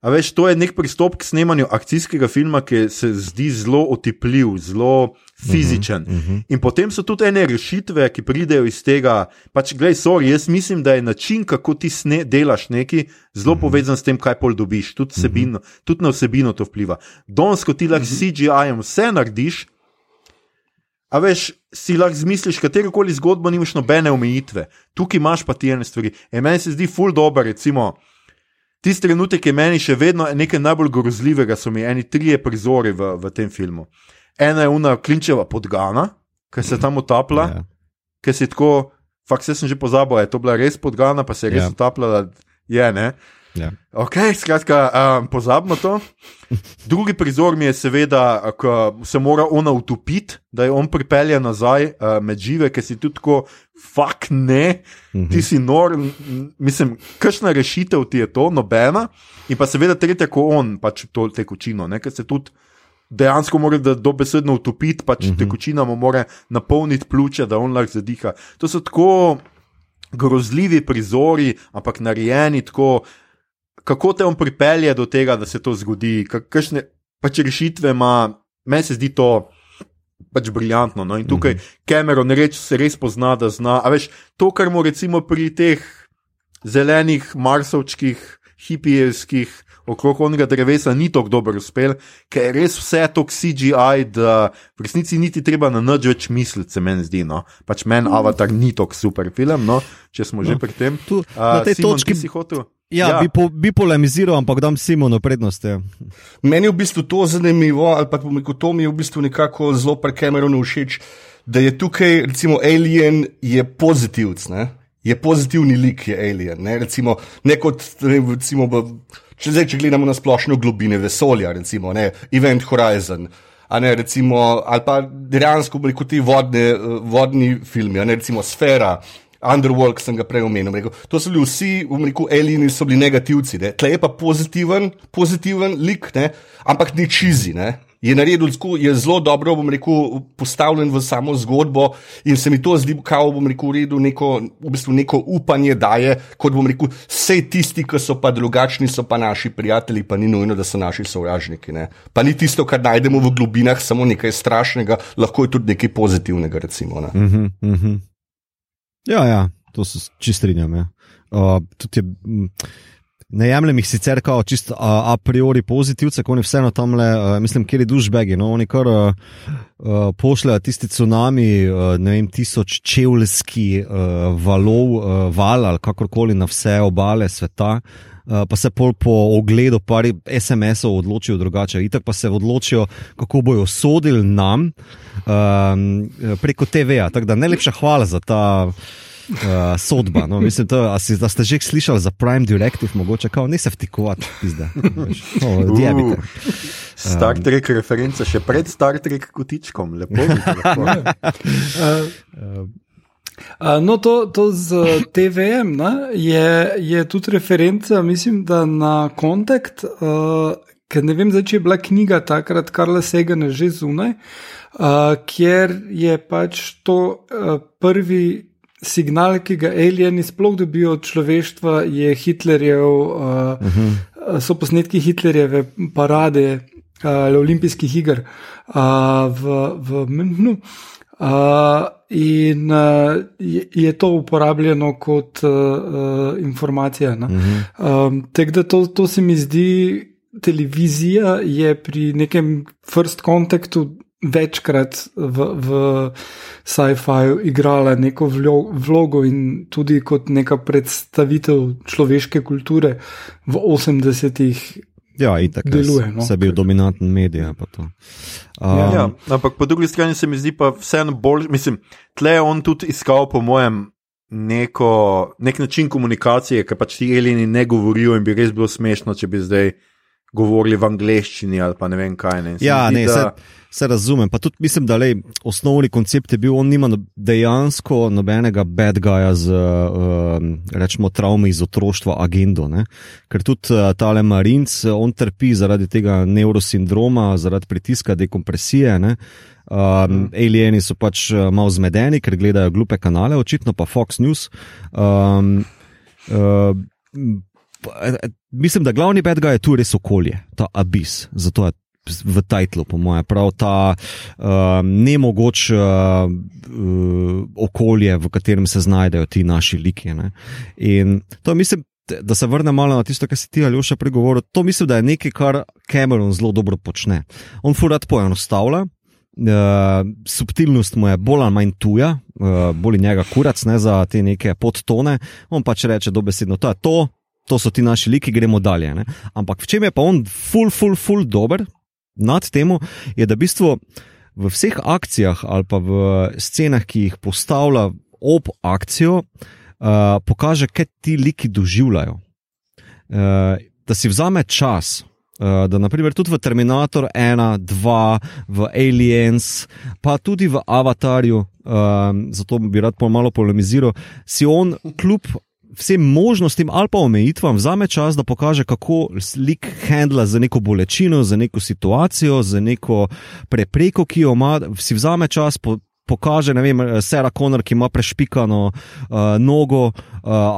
A veš, to je nek pristop k snemanju akcijskega filma, ki se zdi zelo otipljiv, zelo fizičen. Uh -huh, uh -huh. In potem so tudi ene rešitve, ki pridejo iz tega. Pač, gledaj, sorry, jaz mislim, da je način, kako ti sne, delaš nekaj, zelo uh -huh. povezan s tem, kaj pol dobiš. Tudi, sebino, uh -huh. tudi na vsebino to vpliva. Danes, ko ti lahko uh -huh. CGI-jem vse narediš. A veš, si lahko zmisliš, katero koli zgodbo, nimaš nobene omejitve, tukaj imaš pa ti ene stvari. E meni se zdi ful dobro, recimo, tisti trenutek je meni še vedno nekaj najbolj grozljivega, so mi eni trije prizori v, v tem filmu ena je una klinčeva podgana, ki se tam utapla, yeah. Ja. ki si tako, fakt se sem že pozabil, je to bila res podgana, pa se je res yeah. Ja. utapljala, je ne. Yeah. Ja. Ok, skratka, um, pozabimo to. Drugi prizor mi je, seveda, ko se mora ona utopiti, da je on pripelje nazaj uh, med žive, ker si tudi tako, fuk ne, mm -hmm. ti si nor, mislim, kakšna rešitev ti je to, nobena. In pa seveda tretja, ko on pač to tekočino, ker se tudi dejansko mora dobesedno utopiti, pač uh mhm. -huh. tekočina mu mora napolniti pljuča, da on lahko zadiha. To so tako grozljivi prizori, ampak narejeni tako, kako te on pripelje do tega, da se to zgodi, kakšne pač rešitve ima, meni se zdi to. Pač briljantno. No? In tukaj Cameron mm -hmm. reč se res pozna, da zna. A veš, to, kar mu recimo pri teh zelenih, marsovčkih, hipijevskih okrog onega drevesa ni tako dobro uspel, ker je res vse to CGI, da v resnici niti treba na nič več misliti, se meni zdi. No. Pač meni. Avatar ni tako super film, no, če smo no. že pri tem. Tu, uh, na tej Simon, točki si hotel. Ja, ja. Bi, po, bi polemiziral, ampak dam Simonu prednost. Ja. Meni je v bistvu to zanimivo, ali pa to mi je v bistvu nekako zelo pri Cameronu všeč, da je tukaj, recimo, Alien je pozitivc. Je pozitivni lik, je alien. Ne, recimo, ne kot, recimo, Če, zdaj, če gledamo na splošno globine vesolja, recimo ne, Event Horizon. Ne, recimo, ali pa dejansko kot ti vodne, vodni filmi, ne, recimo Sfera, Underworld, ki sem ga prej omenil. Rekel, to so bili vsi, rekel, alieni so bili negativci. Tle je pa pozitiven, pozitiven lik, ne, ampak ni čizi je naredil je zelo dobro, bom rekel, postavljen v samo zgodbo in se mi to zdi, kao bom rekel, redu neko, v bistvu neko upanje daje, kot bom rekel, vse tisti, ki so pa drugačni, so pa naši prijatelji, pa ni nujno, da so naši sovražniki. Ne? Pa ni tisto, kar najdemo v globinah, samo nekaj strašnega, lahko je tudi nekaj pozitivnega. Recimo, ne? uh -huh, uh -huh. Ja, ja, to se čistrinjam. Ja. Uh, tudi je, Ne jemljem jih sicer kao čisto a, a priori pozitivce, ko oni vseeno tam le, uh, mislim, kjer je dušbegi. No? Oni kar uh, uh, pošljajo tisti tsunami, uh, ne vem, tisoč čevljski uh, valov, uh, val ali kakorkoli na vse obale sveta. Uh, pa se pol po ogledu par SMS-ov odločijo drugače. Itak pa se odločijo, kako bojo sodili nam um, preko TV-ja. Tako da najlepša hvala za ta uh, sodba. No, mislim, to, si, da ste že slišali za Prime Directive, mogoče kao, ne se vtikovati, pizda. Uh, Star Trek referenca še pred Star Trek kotičkom, lepo. lepo. Uh, no, to, to z TVM ne, je, je tudi referenca, mislim, da na kontakt, uh, ker ne vem, zdaj, če je bila knjiga takrat Karla Segana že zunaj, uh, kjer je pač to uh, prvi signal, ki ga alieni sploh dobijo od človeštva, je Hitlerjev, uh, uh -huh. so posnetki Hitlerjeve parade uh, olimpijskih iger uh, v, v Münchnu. Uh, in uh, je, je to uporabljeno kot uh, uh, informacija. Uh -huh. um, Tako da to, to se mi zdi, televizija je pri nekem first contactu večkrat v, v sci-fiu igrala neko vlogo in tudi kot neka predstavitev človeške kulture v 80-ih. Ja, in tako deluje. No? Se bil dominanten medij. Um, ja, ja, ampak po drugi strani se mi zdi pa vseeno bolj, mislim, tle je on tudi iskal, po mojem, neko, nek način komunikacije, ker pač ti alieni ne govorijo in bi res bilo smešno, če bi zdaj govorili v angleščini ali pa ne vem kaj. Ne. Ja, zdi, ne, da, se, se razumem. Pa tudi mislim, da lej, osnovni koncept je bil, on nima no- dejansko nobenega bad guya z, uh, rečemo, travmi iz otroštva, agendo. Ne? Ker tudi uh, tale Marinc, on trpi zaradi tega neurosindroma, zaradi pritiska, dekompresije. Ne? Um, alieni so pač uh, malo zmedeni, ker gledajo glupe kanale, očitno pa Fox News. Um, uh, eh, mislim, da glavni bed ga je tu res okolje, ta abis. Zato je v titlu, po mojem, prav ta um, nemogoč uh, uh, okolje, v katerem se znajdejo ti naši liki. Ne? In to mislim. Da se vrnem malo na tisto, kar si ti ali še pregovoril. To mislim, da je nekaj, kar Cameron zelo dobro počne. On furat poenostavlja, uh, subtilnost mu je bolj ali manj tuja, uh, bolj njega kurac ne, za te neke podtone. On pač reče dobesedno, to je to, to so ti naši liki, gremo dalje. Ne? Ampak v čem je pa on full, full, full dober nad tem, je da v bistvu v vseh akcijah ali pa v scenah, ki jih postavlja ob akcijo, uh, pokaže, kaj ti liki doživljajo. Uh, da si vzame čas. Uh, da, naprimer, tudi v Terminator 1, 2, v Aliens, pa tudi v Avatarju, uh, zato bi rad malo polemiziral, si on, kljub vsem možnostim ali pa omejitvam vzame čas, da pokaže, kako lik handla za neko bolečino, za neko situacijo, za neko prepreko, ki jo ima, si vzame čas. Po, Pokaže, ne vem, Sara Connor, ki ima prešpikano uh, nogo, uh,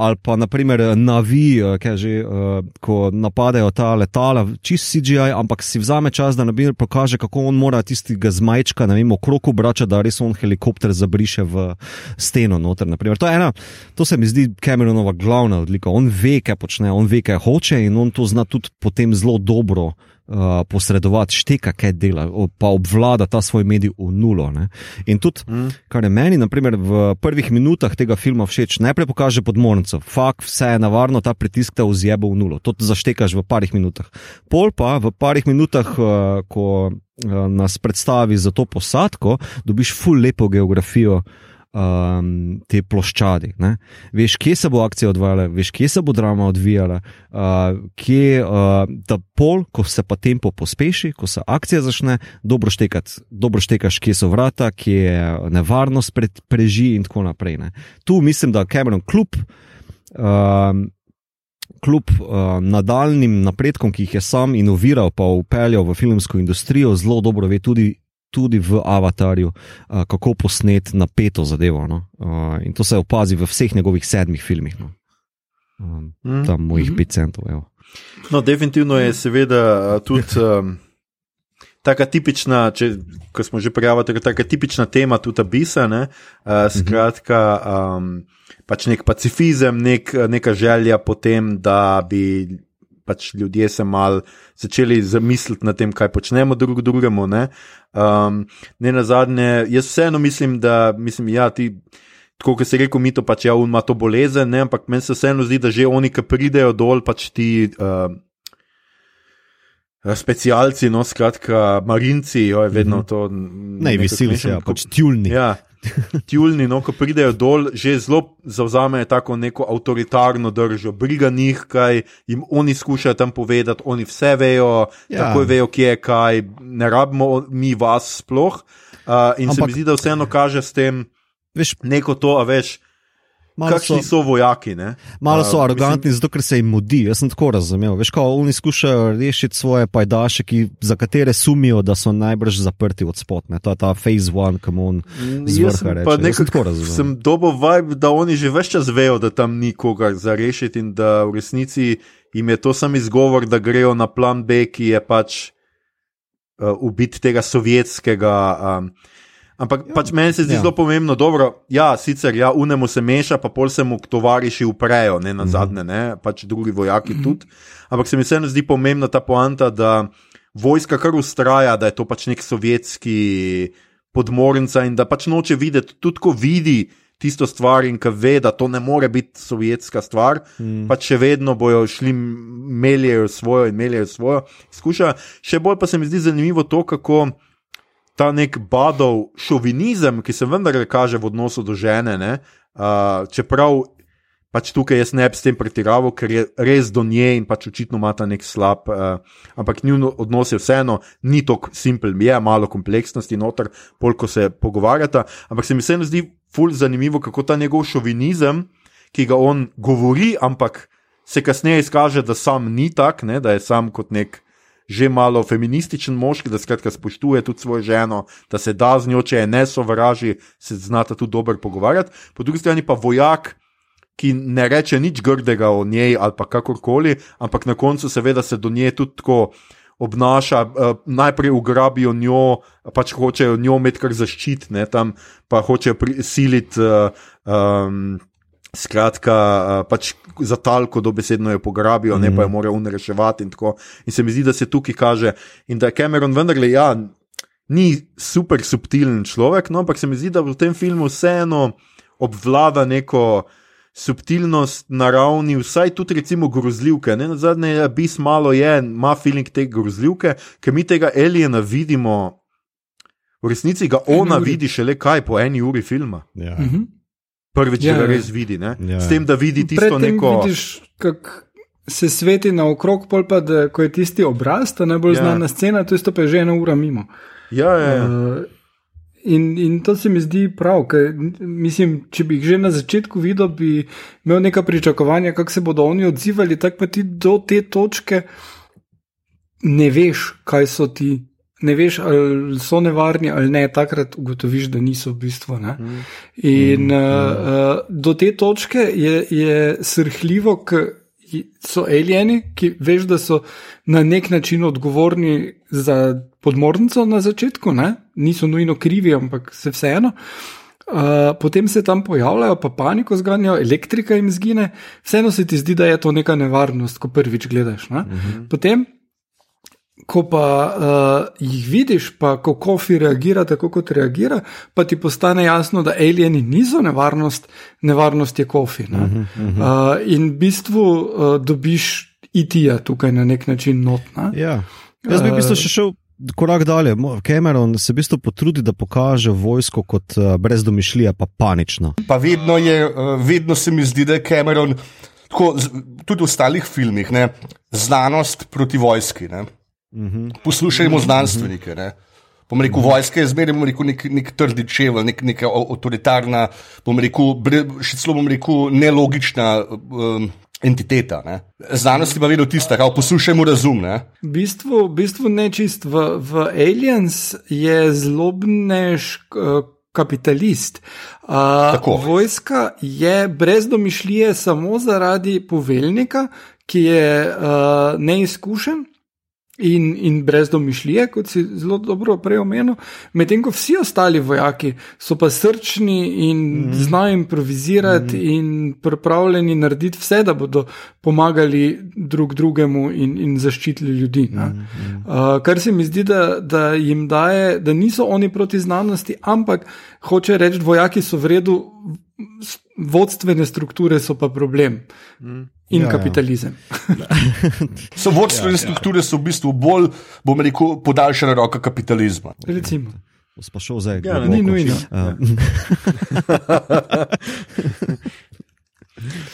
ali pa naprimer Navi, uh, že, uh, ko napadajo ta letala, čist CGI, ampak si vzame čas, da naprimer pokaže, kako on mora tistega zmajčka, ne vem, okrog obrača, da res on helikopter zabriše v steno. Noter, to, ena, to se mi zdi Cameronova glavna odlika. On ve, kaj počne, on ve, kaj hoče in on to zna tudi potem zelo dobro uh, posredovati, šteka, kaj dela, pa obvlada ta svoj medij v nulo. Ne? In tudi, mm. kar je meni, naprimer, v prvih minutah tega filma všeč, najprej pokaže podmornico, fakt, vse je navarno, ta pritisk te vzjebe v nulo, to zaštekaš v parih minutah. Pol pa v parih minutah, uh, ko uh, nas predstavi za to posadko, dobiš full lepo geografijo um, te ploščadi. Ne? Veš, kje se bo akcija odvijala, veš, kje se bo drama odvijala, uh, kje uh, ta pol, ko se pa tempo pospeši, ko se akcija začne, dobro, štekat, dobro štekaš, kje so vrata, kje je nevarnost pred preži in tako naprej. Ne? Tu mislim, da Cameron kljub. Um, Kljub uh, nadaljnim napredkom, ki jih je sam inoviral, pa upeljal v filmsko industrijo, zelo dobro ve tudi tudi v Avatarju, uh, kako posnet napeto zadevo. No? Uh, in to se opazi v vseh njegovih sedmih filmih. No? Um, tam mojih mm. pet centov. Evo. No, definitivno je seveda tudi. Um, Taka tipična, če, smo že prijavili, tako tipična tema, tudi abisa. Ne? Uh, skratka, um, pač nek pacifizem, nek, neka želja po tem, da bi pač ljudje se mal začeli zamisliti nad tem, kaj počnemo drug drugemu. Ne, um, ne na zadnje, jaz vseeno mislim, da mislim, ja, ti. Tako kot se reko, mi to pač ja, ima to bolezen, ne? ampak meni se vseeno zdi, da že oni, ki pridejo dol, pač ti uh, specialci, no skratka, marinci, jo je vedno mhm. to. Ne, veseli se, ja, pač tjulni. Ja, tjulni, no, ko pridejo dol, že zelo zauzamejo tako neko avtoritarno držo, briga njih, kaj jim oni skušajo tam povedati, oni vse vejo, ja. tako vejo, kje je kaj, ne rabimo mi vas sploh. Uh, in Ampak, se mi zdi, da vseeno kaže s tem veš, neko to, a veš. Kakšni so, so vojaki? Ne? Malo so arogantni, mislim, zato ker se jim mudi. Jaz sem tako razumel. Veš, kako oni skušajo rešiti svoje pajdaše, ki, za katere sumijo, da so najbrž zaprti od spodne. To je ta phase one, ki mu on zvrha reče. Nek, sem tako razumel. Sem dobo vibe, da oni že več čas vejo, da tam ni koga za rešiti in da v resnici jim je to sam izgovor, da grejo na plan B, ki je pač uh, ubiti tega sovjetskega. Um, Ampak ja, pač meni se zdi ja. zelo pomembno, da ja, sicer ja, unemo se meša, pa pol se mu tovariši uprejo, ne na mhm. zadnje, ne, pač drugi vojaki mm -hmm. tudi. Ampak se mi vseeno zdi pomembna ta poanta, da vojska kar ustraja, da je to pač nek sovjetski podmornica in da pač noče videti, tudi ko vidi tisto stvar in ki ve, da to ne more biti sovjetska stvar, mm. pač še vedno bojo šli, meljejo svojo in meljejo svojo. Skuša. Še bolj pa se mi zdi zanimivo to, kako ta nek badov šovinizem, ki se vendar kaže v odnosu do žene, ne, uh, čeprav pač tukaj jaz ne bi s tem pretiraval, ker je res do nje in pač očitno ima ta nek slab, uh, ampak njun odnos je vseeno ni tako simpel, je malo kompleksnosti noter, polk se pogovarjata, ampak se mi vseeno zdi ful zanimivo, kako ta njegov šovinizem, ki ga on govori, ampak se kasneje izkaže, da sam ni tak, ne, da je sam kot nek. Že malo feminističen moški, da skratka spoštuje tudi svojo ženo, da se da z njo, če je ne sovraži, se znata tudi dobro pogovarjati. Po drugi strani pa vojak, ki ne reče nič grdega o njej ali pa kakorkoli, ampak na koncu seveda se do nje tudi tako. Obnaša, uh, najprej ugrabijo njo, pač hočejo njo imeti kar zaščitne, tam pa hočejo prisiliti, um, skratka, pač za talko dobesedno jo pograbijo, mm -hmm. ne pa jo morajo unreševati. In, in se mi zdi, da se tukaj kaže, in da je Cameron vendarle, ja, ni super subtilen človek, no, ampak se mi zdi, da v tem filmu vseeno obvlada neko subtilnost na ravni, vsaj tudi recimo grozljivke. Na zadnje je bis malo je, ima feeling te grozljivke, ker mi tega Elijana vidimo, v resnici ga ona vidi šele kaj po eni uri filma. Ja. Mhm. Prvič, Ja, da ga ja. res vidi, ne? Ja. s tem, da vidi tisto Predtem neko. vidiš, kako se sveti naokrog, pol pa da, ko je tisti obraz, ta najbolj Ja. znana scena, to je to pa je že ena ura mimo. Ja, ja, ja. Uh, in, in to se mi zdi prav, ker mislim, če bi jih že na začetku videl, bi imel neka pričakovanja, kako se bodo oni odzivali, tako pa ti do te točke ne veš, kaj so ti. Ne veš, ali so nevarni ali ne, takrat ugotoviš, da niso v bistvu. Ne? In mm, uh, uh, do te točke je, je srhljivo, ker so alieni, ki veš, da so na nek način odgovorni za podmornico na začetku, ne? niso nujno krivi, ampak se vseeno. Uh, potem se tam pojavljajo, pa paniko zganjajo, elektrika jim zgine, vseeno se ti zdi, da je to neka nevarnost, ko prvič gledaš. Uh -huh. Potem, ko pa uh, jih vidiš, pa ko kofi reagira tako, kot reagira, pa ti postane jasno, da alieni niso nevarnost, nevarnost je kofi. Uh -huh, uh -huh. uh, in v bistvu uh, dobiš itija tukaj na nek način notna. Ja. Jaz bi v bistvu še šel korak dalje. Cameron se v bistvu potrudi, da pokaže vojsko kot uh, brez domišljije, pa panično. Pa vedno, je, eh, vedno se mi zdi, da je Cameron, tako, tudi v ostalih filmih, ne, znanost proti vojski. Ne. Poslušajmo znanstvenike. Ne. Bom rekel, vojska je zmeraj rekel, nek, nek trdi čevelj, nek, neka avtoritarna, bom rekel, bre, še celo bom rekel, nelogična um, entiteta. Ne. Znanost je pa vedno tista, kao poslušajmo razum. Ne. V bistvu, v bistvu ne čist. V, v Aliens je zlobnež kapitalist. Uh, Tako. vojska je brez domišljije samo zaradi poveljnika, ki je uh, neizkušen. In, in brez domišljije, kot si zelo dobro prej omenil, medtem ko vsi ostali vojaki so pa srčni in mm. znajo improvizirati mm. in pripravljeni narediti vse, da bodo pomagali drug drugemu in, in zaščitili ljudi. Mm. Uh, kar se mi zdi, da, da jim daje, da niso oni proti znanosti, ampak hoče reči, vojaki so v redu, vodstvene strukture so pa problem. Mm. In Ja, ja, ja. kapitalizem. So vodstvene ja, strukture so v bistvu bolj, bom rekel, podaljšana roka kapitalizma. Recimo. Pa šel zdaj. Ja, globoko. Ni nujno.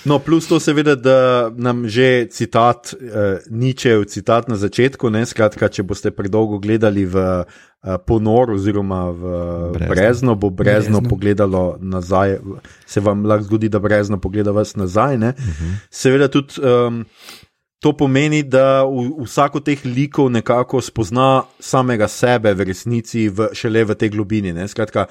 No, plus to seveda, da nam že citat, uh, Ničev citat na začetku, ne, skratka, če boste predolgo gledali v uh, ponor oziroma v Brezno. brezno, bo brezno, Brezno. pogledalo nazaj, se vam lahko zgodi, da brezno pogleda vas nazaj. Ne. Uh -huh. Seveda tudi um, to pomeni, da v, vsak od teh likov nekako spozna samega sebe v resnici v, šele v tej globini. Ne. Skratka,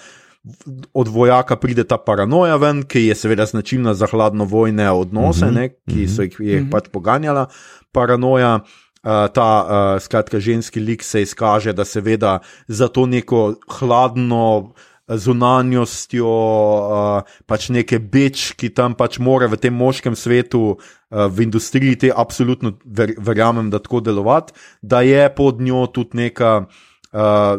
od vojaka pride ta paranoja ven, ki je seveda značilna za hladnovojne odnose, Mhm, ne, ki so jih, jih pač poganjala. Paranoja, uh, ta uh, skratka, ženski lik se izkaže, da seveda za to neko hladno. Zunanjostjo, uh, pač neke beč, ki tam pač mora v tem moškem svetu, uh, v industriji, te absolutno ver, verjamem, da tako delovati, da je pod njo tudi neka, uh,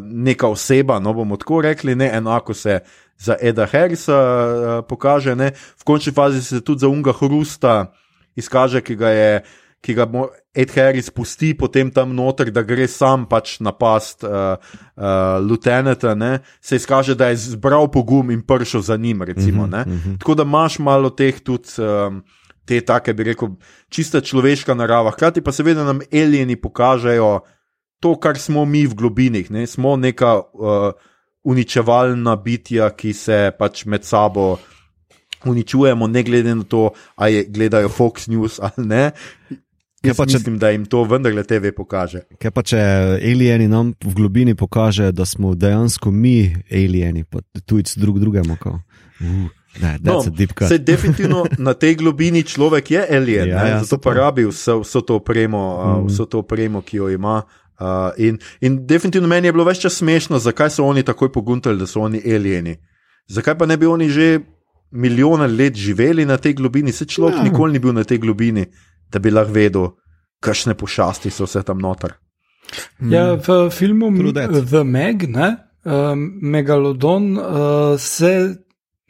neka oseba, no bomo tako rekli, ne enako se za Eda Harrisa uh, pokaže, ne. v končni fazi se tudi za Unga Hrusta izkaže, ki ga je. Ki ga Ed Harris pusti potem tam noter, da gre sam pač napast uh, uh, Luteneta, ne, se izkaže, da je zbral pogum in prišel za njim. Recimo, uh -huh, uh -huh. Tako da imaš malo teh tudi um, te take, bi rekel, čista človeška narava. Hkrati pa seveda nam alieni pokažejo to, kar smo mi v globinih. Ne? Smo neka uh, uničevalna bitja, ki se pač med sabo uničujemo, ne glede na to, ali gledajo Fox News ali ne. Jaz pa, če, mislim, da jim to vendarle TV pokaže. Kaj pa če alieni nam v globini pokaže, da smo dejansko mi alieni, pa tujci drug drugemu. Uh. Ne, no, se definitivno na tej globini človek je alien, ja, ja, zato pa rabi vso, vso, to opremo, mm. vso to opremo, ki jo ima. Uh, in, in definitivno meni je bilo več čas smešno, zakaj so oni takoj poguntali, da so oni alieni. Zakaj pa ne bi oni že milijone let živeli na tej globini, se človek ja. nikoli ni bil na tej globini, da bi lahko vedel, kakšne pošasti so vse tam noter. Ja, v filmu The Meg, ne, um, Megalodon uh, se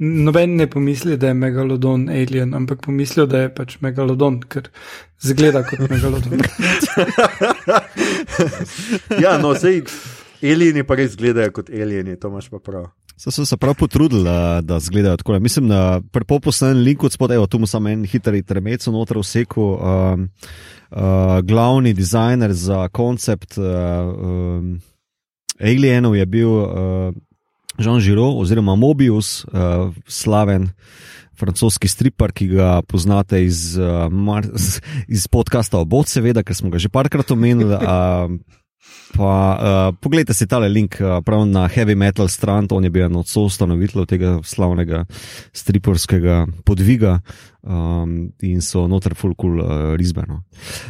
Noben ne pomisli, da je megalodon alien, ampak pomislijo, da je pač megalodon, ker zgleda kot megalodon. ja, no, sej alieni pa res izgledajo kot alieni, to imaš pa prav. So, so se prav potrudili, da izgledajo tako. Mislim, da prepoposlen link od spodaj, tu samo en hiter intermec, noter v seku. Um, uh, glavni dizajner za koncept uh, um, alienov je bil. Uh, Jean Giraud oziroma Mobius, uh, slaven francoski stripar, ki ga poznate iz, uh, iz podcasta Obod, seveda, ker smo ga že parkrat omenili. Uh, Pa, uh, poglejte si tale link uh, na Heavy Metal stran, on je bil eno od soustanoviteljev tega slavnega striporskega podviga um, in so noter full cool uh, risbeno.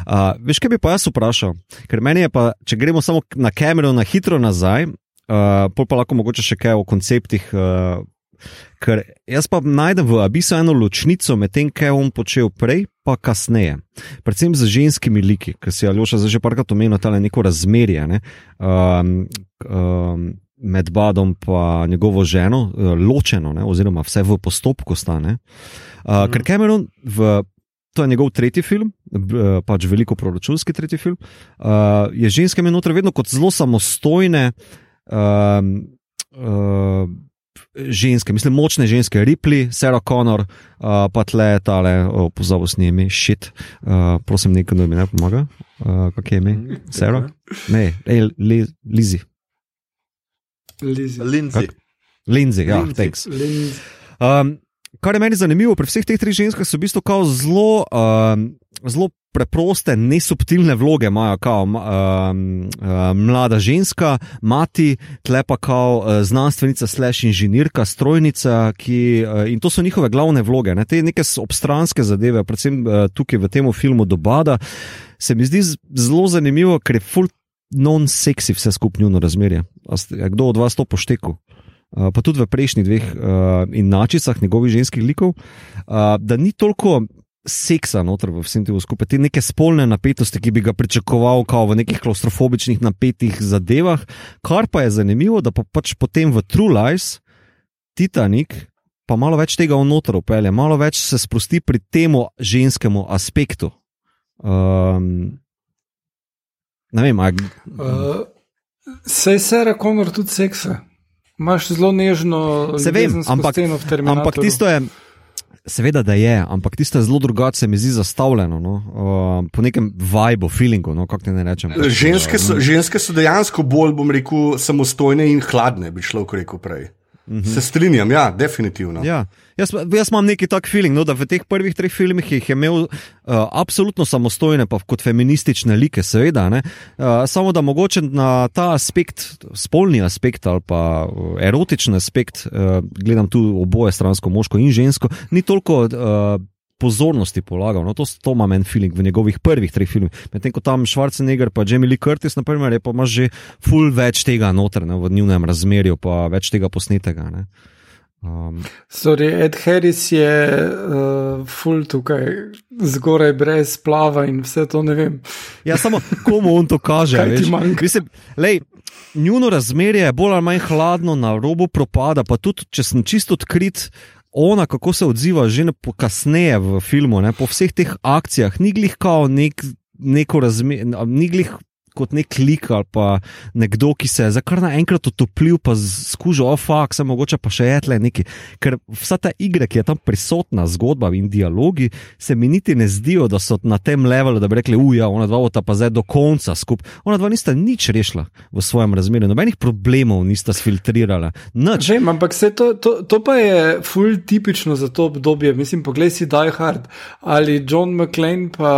Uh, veš, kaj bi pa jaz vprašal? Ker meni je pa, če gremo samo na kamero na hitro nazaj, uh, pol pa lahko mogoče še kaj o konceptih. Uh, ker jaz pa najdem v Abisu eno ločnico med tem, kaj je on počel prej, pa kasneje. Predvsem z ženskimi liki, ker si Aljoša zdaj že parkrat omenil, je neko razmerje. Ne? Um, um, Med Badom in njegovo ženo, ločeno, ne, oziroma vse v postopku stane. Uh, ker Cameron, v, to je njegov tretji film, pač veliko proračunski tretji film, uh, je ženske menotre vedno kot zelo samostojne, uh, uh, ženske, mislim, močne ženske, Ripley, Sarah Connor, uh, pa tle tale, oh, pozabo s njimi, shit, uh, prosim, nekaj, da mi ne pomaga. Uh, Kaj je ime? Sarah? Ne, ej, li, Lizi. Lindsay. Lindsay, ja, thanks. Um, kar je meni zanimivo pri vseh teh treh ženskah, so v bistvu zelo, um, zelo preproste, nesubtilne vloge imajo, kot um, uh, mlada ženska, mati, tlepa kot uh, znanstvenica, slash inženirka, strojnica, ki, uh, in to so njihove glavne vloge. Ne? Te neke obstranske zadeve, predvsem uh, tukaj v tem filmu Dobada, se mi zdi zelo zanimivo, ker je full non-sexy vse skupnjuno razmerje. Kdo od vas to pošteku? Uh, pa tudi v prejšnjih dveh uh, inačicah njegovih ženskih likov, uh, da ni toliko seksa noter v vsem tem skupaj, te neke spolne napetosti, ki bi ga pričakoval v nekih klaustrofobičnih napetih zadevah. Kar pa je zanimivo, da pa pač potem v True Lies, Titanic, pa malo več tega vnotor upelje, malo več se sprosti pri tem ženskemu aspektu. Um, ne vem, ali. Uh, Sej se reko, tudi seksa. Imáš zelo nežno, se vem, ampak, ampak tisto je. Seveda, da je, ampak tisto je zelo drugače, se mi zdi zastavljeno, no? uh, po nekem vibu, feelingu. No? Ne rečem, ženske, so, ženske so dejansko bolj, bom rekel, samostojne in hladne, bi šlo, kot rekel prej. -hmm. Se strinjam, ja, definitivno. Ja. Jaz, jaz imam neki tak feeling, no, da v teh prvih treh filmih je imel uh, absolutno samostojne, pa kot feministične like, seveda. Uh, samo da mogoče na ta aspekt, spolni aspekt ali pa uh, erotični aspekt, uh, gledam tu oboje stransko, moško in žensko, ni toliko. Uh, pozornosti polagal. No, to, to ima meni feeling v njegovih prvih treh filmih. Medtem ko tam Schwarzenegger in Jamie Lee Curtis, naprimer, je pa imaš že full več tega noter ne, v njihovem razmerju, pa več tega posnetega. Ne. Um, Sorry, Ed Harris je uh, full tukaj, zgoraj brez plava in vse to ne vem. Ja, samo komu on to kaže. Mislim, lej, njuno razmerje je bolj ali manj hladno na robu propada, pa tudi če sem čisto odkrit, ona, kako se odziva že kasneje v filmu, ne, po vseh teh akcijah, ni glih kao nek, neko razmerje, ni glih kot nek lik ali pa nekdo, ki se je za kar naenkrat utopil, pa skužil, oh, fuck, se mogoče pa še je tle neki. Ker vsa ta igra, ki je tam prisotna, zgodba in dialogi, se mi niti ne zdijo, da so na tem levelu, da bi rekli, uja, ona dva ta pa zdaj do konca skupaj. Ona dva nista nič rešila v svojem razmerju, nobenih problemov nista sfiltrirala. Že, ampak se to, to, to pa je full tipično za to obdobje. Mislim, poglej si Die Hard ali John McClane pa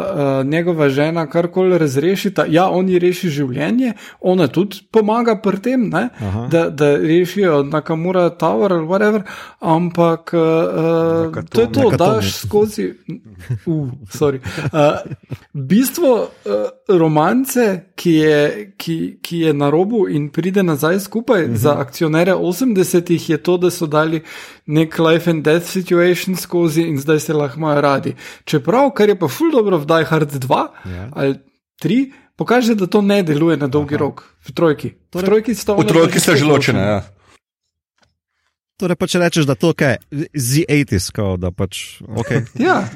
uh, njegova žena karkoli razrešita. Ja, on ji reši življenje, ona tudi pomaga pri tem, da, da rešijo Nakamura Tower ali whatever, ampak uh, to je to, da daš skozi. Uh, uh, bistvo uh, romance, ki je, ki, ki je na robu in pride nazaj skupaj uh mhm. -huh. za akcionere 80-ih, je to, da so dali nek life and death situation skozi in zdaj se lahko imajo radi. Čeprav, kar je pa ful dobro v Die Hard 2 yeah. Ja. ali 3, pokaže, da to ne deluje na dolgi Aha. rok, v trojki. Torej, v trojki so, v trojki so že ločene. Ja. Torej, pa če rečeš, da to je Z80, da pač. Okay. ja.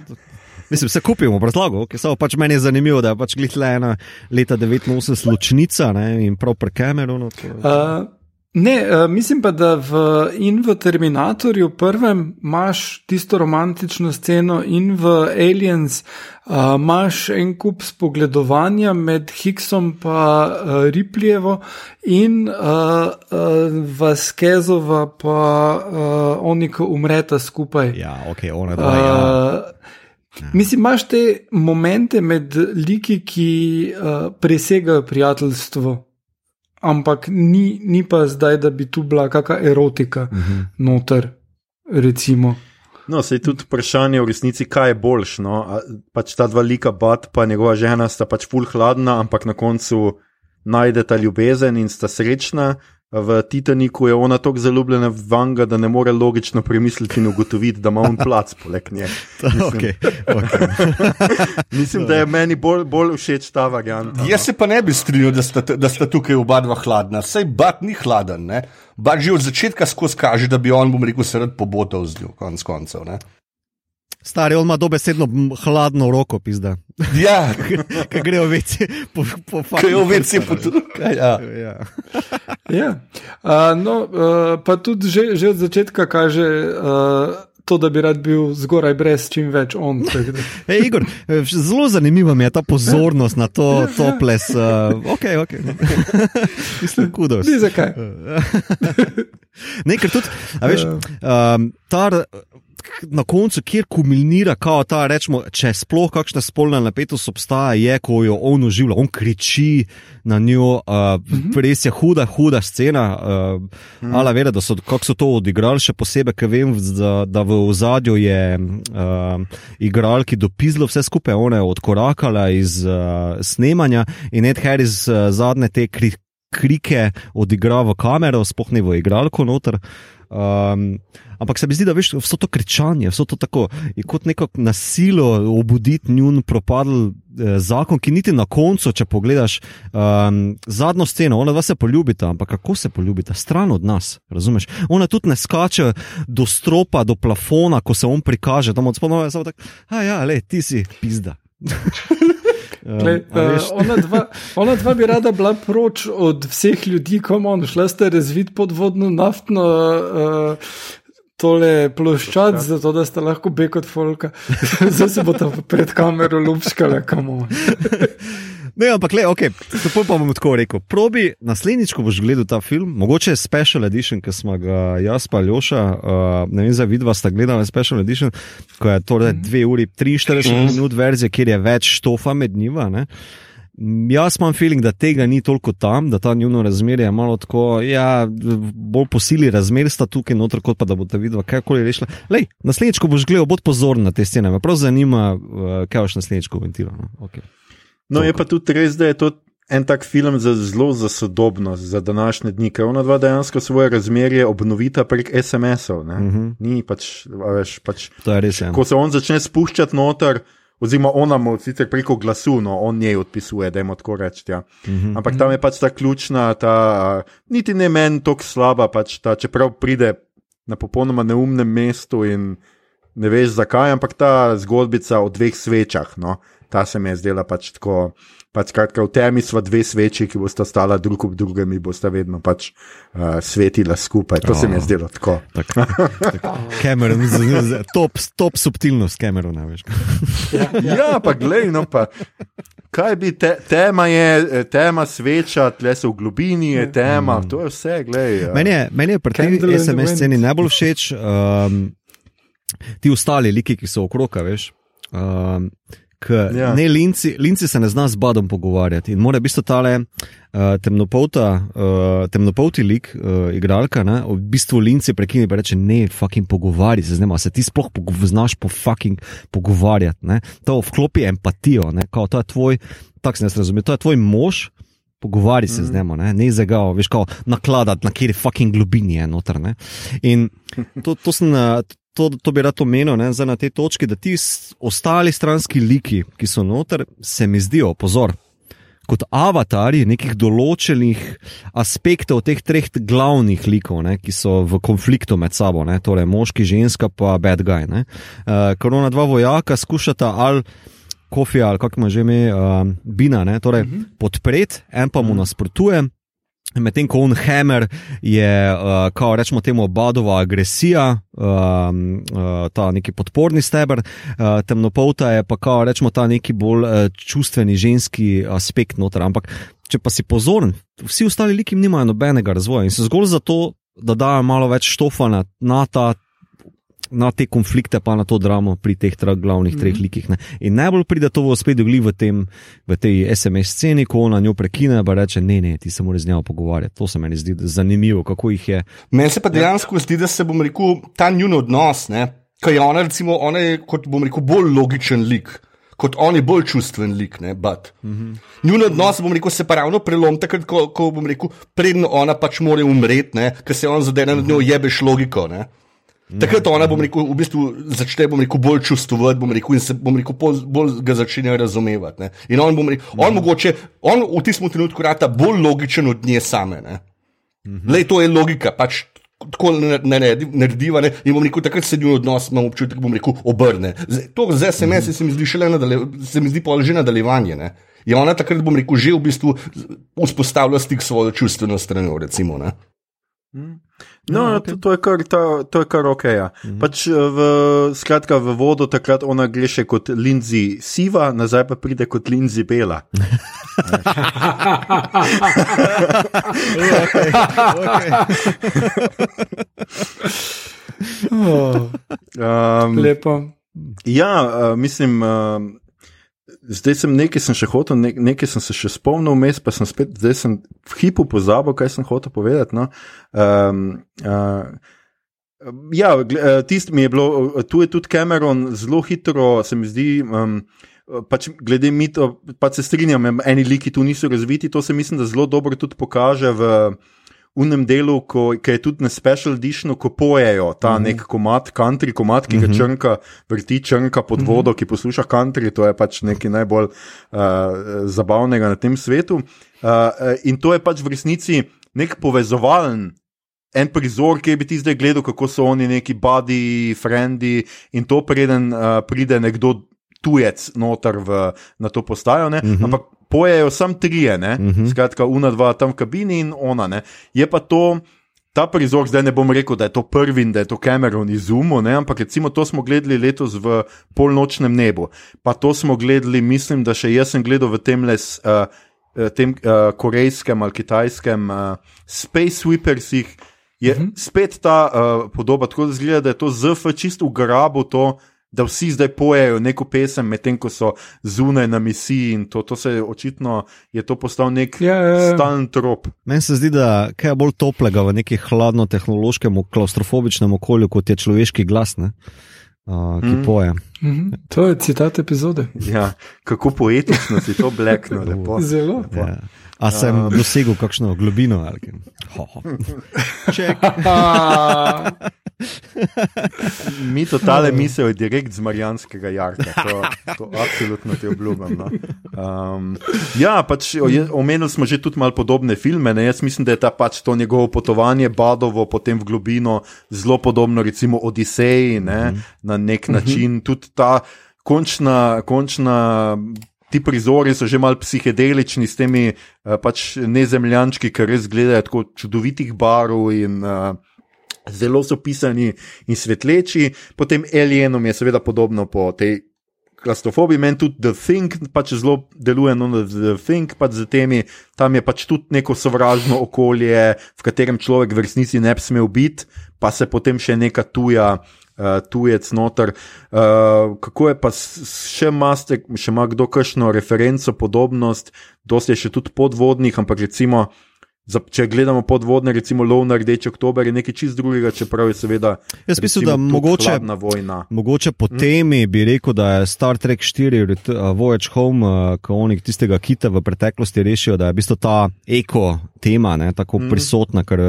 Mislim, se kupimo, razlago, okay, samo pač meni je zanimivo, da je pač glih le ena leta 89 ločnica ne, in prav pri Cameronu. Uh, Ne, uh, mislim pa, da v, in v Terminatorju prvem imaš tisto romantično sceno, in v Aliens uh, imaš en kup spogledovanja med Hicksom in uh, Ripljevo in uh, uh, Vaskezova pa uh, oni, ki umreta skupaj. Ja, ok, ona dva. Ja. Uh, Mislim, imaš te momente med liki, ki uh, presegajo prijateljstvo ampak ni, ni pa zdaj, da bi tu bila kakšna erotika uh mhm. -huh. noter. Recimo. No, se je tudi vprašanje v resnici, kaj je boljš. No? Pač ta dva lika, bat pa njegova žena, sta pač full hladna, ampak na koncu najdeta ljubezen in sta srečna, v Titaniku je ona tako zaljubljena v Vanga, da ne more logično premisliti in ugotoviti, da ima on plac poleg nje. Mislim, okay, okay. mislim da je meni bolj, bolj všeč ta variant. Jaz se pa ne bi strinjal, da, da sta tukaj oba dva hladna. Sej bat ni hladen, bat že od začetka skozi kaže, da bi on, bom rekel, se rad pobotal z njo, konc koncev. Ne? Stari, on ima dobesedno hladno roko, pizda. Ja, ki grejo veci po faktu. Grejo veci po tukaj. Ja. ja. ja. Uh, no, uh, pa tudi že, že od začetka kaže. Uh, To, da bi rad bil zgoraj, brez čim več on. Hey, Igor, zelo zanimiva mi je ta pozornost na to, to ples. Uh, ok, ok. Mislim, kudos. Ni zakaj. Nekaj tudi, veš, um, ta na koncu, kjer kulminira, kao ta, rečemo, če sploh kakšna spolna napetost obstaja, je, ko jo on uživa, on kriči na njo, uh, mm -hmm. res je huda, huda scena. Uh, mm. Ala vere, da so, so to odigrali, še posebej, ker vem, da, da v ozadju je uh, igralki dopizlo vse skupaj, ona je odkorakala iz uh, snemanja in Ed Harris uh, zadnje te kri, krike odigra v kamero, spohne v igralko noter. Um, ampak se mi zdi, da veš, vso to kričanje, vso to tako, je kot neko nasilo obuditi njun propadl eh, zakon, ki niti na koncu, če pogledaš um, zadnjo sceno, ona vas se poljubita, ampak kako se poljubita, stran od nas, razumeš? Ona tudi ne skače do stropa, do plafona, ko se on prikaže, tam od spodaj je samo tako, a ja, le, ti si pizda. Gle, uh, ona, dva, ona dva bi rada bila proč od vseh ljudi, komu šla ste razvit podvodno naftno. Uh, Tole ploščad, zato da ste lahko bek od folka, zdaj se bo tam pred kamero lupškala, kamo. Ne, ampak, le, okay, to pa bom tako rekel. Probi naslednjič, ko boš gledal ta film, mogoče je special edition, ki smo ga jaz pa Ljoša, uh, ne vem, za vidva sta gledala special edition, ko je torej 2 uri 43 mm. minut verzije, kjer je več štofa med njima. Ne? Jaz imam feeling, da tega ni toliko tam, da ta njuno razmerje je malo tako, ja, bolj posili razmer sta tukaj noter, kot pa da bo ta videla, kaj koli rešila. Lej, naslednjič, ko boš gledal, bod pozoren na te scene, me prav zanima, uh, kaj boš naslednjič komentiral. No? Okay. No, je pa tudi res, da je to en tak film za zelo za sodobnost, za današnje dni, ker ona dva dejansko svoje razmerje obnovita prek SMS-ov. Uh mhm. -huh. Ni pač, veš, pač. To je res. Ko se on začne spuščati noter. Oziroma, ona mu sicer preko glasu, no, on njej odpisuje, da je tako reči. Ja. Mm -hmm. Ampak tam je pač ta ključna, ta, niti ne meni tako slaba, pač ta, čeprav pride na popolnoma neumnem mestu in ne veš zakaj, ampak ta zgodbica o dveh svečah. No, ta se mi je zdela pač tako. Pač kratka, v temi smo dve sveči, ki bosta stala drug ob drugem in bosta vedno pač, uh, svetila skupaj. To oh. se mi je zdelo tako. Kameron, top, top subtilnost Kamerona. ja, ja, pa gledaj, no pa. Kaj bi te, tema je, tema sveča, tle so v globini, je tema, mm. to je vse, gledaj. Meni je, meni je pri tem SMS sceni najbolj všeč um, ti ostali liki, ki so okrog, veš. Um, Ja. Ne, linci, linci se ne zna z badom pogovarjati in mora biti tale uh, temnopolta, uh, temnopolti lik, uh, igralka, ne, v bistvu linci prekine in reče: Ne, fucking pogovarjaj se z njima, se ti sploh znaš po fucking pogovarjati. Ne. To vklopi empatijo, ne, kao, to je tvoj, tako se ne razume, to je tvoj mož. Pogovarjaj se mm. z njim, ne, ne za ga, veš, kako nakladati, na kjer je fucking globini je noter. Ne. In to, to sem, to, to bi rad omenil ne, na tej točki, da ti ostali stranski liki, ki so noter, se mi zdijo, pozor, kot avatari nekih določenih aspektov teh treh glavnih likov, ne, ki so v konfliktu med sabo, ne, torej moški, ženska, pa bad guy. Uh, Ker ona dva vojaka skušata ali. Kofi ali kako ima že ime, uh, Bina, ne, torej uh mhm. -huh. podpreti, en pa mu mhm. nasprotuje, Medtem ko Unhammer je, uh, kao rečemo, temu obadova agresija, uh, uh, ta neki podporni steber, uh, temnopolta je pa, kao rečemo, ta neki bolj uh, čustveni ženski aspekt noter. Ampak, če pa si pozoren, vsi ostali liki nimajo nobenega razvoja in so zgolj zato, da dajo malo več štofa na, na ta na te konflikte, pa na to dramo pri teh tra, glavnih treh mhm. likih. Ne. In najbolj pride to v spet v, tem, v tej SMS sceni, ko ona njo prekine in reče: Ne, ne, ti se moraš z njo pogovarjati. To se meni zdi zanimivo, kako jih je. Meni se pa dejansko zdi, da se bom rekel, ta njun odnos, ki je ona, recimo, ona je kot bom rekel, bolj logičen lik. Kot on je bolj čustven lik, ne bat. Mm -hmm. Njun odnos, bom rekel, se pa ravno prelom, takrat, ko, ko bom rekel, predno ona pač mora umreti, ker se on zadene nad njo jebeš logiko. Ne? Takrat ona rekel, v bistvu, začne rekel, bolj čustvovati in se rekel, bolj ga začne razumevati. Ne. In on, rekel, on, mogoče, on v tistem trenutku rata bolj logičen od nje same. Mhm. Lej, to je logika, pač tako ne, ne, ne narediva. Ne. In bom rekel, takrat se njihov odnos, imam občutek, bom rekel, obrne. Z, to z SMS mhm. se mi zdi nadaljevanje, se mi zdi že nadaljevanje. Ne. Je ona takrat, bom rekel, že v bistvu vzpostavila stik s svojo čustveno stranjo. Recimo, mhm. No, no okay. to, to, je kar, to, to je kar ok. Ja. Mm -hmm. pač eh, v, skratka, v vodo takrat ona gre še kot Lindsay siva, nazaj pa pride kot Lindsay bela. um, Lepo. Ja, uh, mislim. Uh, zdaj sem nekaj sem še hotel, ne, nekaj sem se še spomnil, vmes pa sem spet, zdaj sem v hipu pozabil, kaj sem hotel povedati. No. Um, uh, ja, eh, tisti mi je bilo, tu je tudi Cameron zelo hitro, se mi zdi. Um, Pač glede mito, pa se strinjam, eni liki tu niso razviti, to se mislim, da zelo dobro tudi pokaže v, unem delu, ko, ki je tudi na special editionu, ko pojejo ta mm -hmm. nek komat, country komat, ki ga mm -hmm. črnka, vrti črnka pod mm -hmm. vodo, ki posluša country, to je pač nekaj najbolj uh, zabavnega na tem svetu. Uh, in to je pač v resnici nek povezovalen. En prizor, ki bi ti zdaj gledal, kako so oni neki bodi, frendi, in to preden uh, pride nekdo tujec noter v, na to postajo. Mm -hmm. Ampak pojejo samo trije, uh mhm. -huh. skratka, una dva tam v kabini in ona. Ne? Je pa to. Ta prizor, zdaj ne bom rekel, da je to prvi in da je to Cameron izumil, ampak recimo to smo gledali letos v polnočnem nebu. Pa to smo gledali, mislim, da še jaz sem gledal v tem les. Uh, tem uh, korejskem ali kitajskem uh, Space Sweepersih je uh mhm. -huh. spet ta uh, podoba, tako da zgleda, da je to ZF čisto v grabu, to, da vsi zdaj pojejo neko pesem, medtem ko so zunaj na misiji in to, to se je očitno, je to postal nek ja, ja, ja. stalen trop. Meni se zdi, da je kaj bolj toplega v nekem hladno-tehnološkem, klaustrofobičnem okolju, kot je človeški glas, ne? Uh, ki mm. poje. Mm -hmm. To je citat epizode. Ja, kako poetično si to blekno, lepo. Zelo. Lepo. Ja. A sem um. dosegel kakšno globino? Če. Mi to tale misel je direkt z Marijanskega jarka, to, to absolutno ti obljubim. No. Um, ja, pač omenili smo že tudi malo podobne filme. Ne? Jaz mislim, da je ta pač to njegovo potovanje Badovo potem v globino zelo podobno recimo Odiseji ne? -hmm. na nek način. Mm -hmm. Tudi ta končna, končna. Ti prizori so že malo psihedelični s temi uh, pač nezemljančki, ki res gledajo tako čudovitih barov in uh, zelo so pisani in svetleči. Potem Alienom je seveda podobno po tej klastrofobiji, meni tudi The Think pač zelo deluje, no, The Think pač z temi, tam je pač tudi neko sovražno okolje, v katerem človek v resnici ne bi smel biti, pa se potem še neka tuja uh, tujec noter. Uh, kako je pa še maste, še ima kdo kakšno referenco, podobnost, dosti je še tudi podvodnih, ampak recimo. Za, če gledamo podvodne, recimo Lov na Rdeči oktober, je nekaj čist drugega, čeprav je seveda. Jaz mislim, da mogoče, mogoče po hm? temi bi rekel, da je Star Trek 4, uh, Voyage Home, uh, ko oni tistega kita v preteklosti rešijo, da je v bistvu ta eko tema ne, tako mm. prisotna, ker,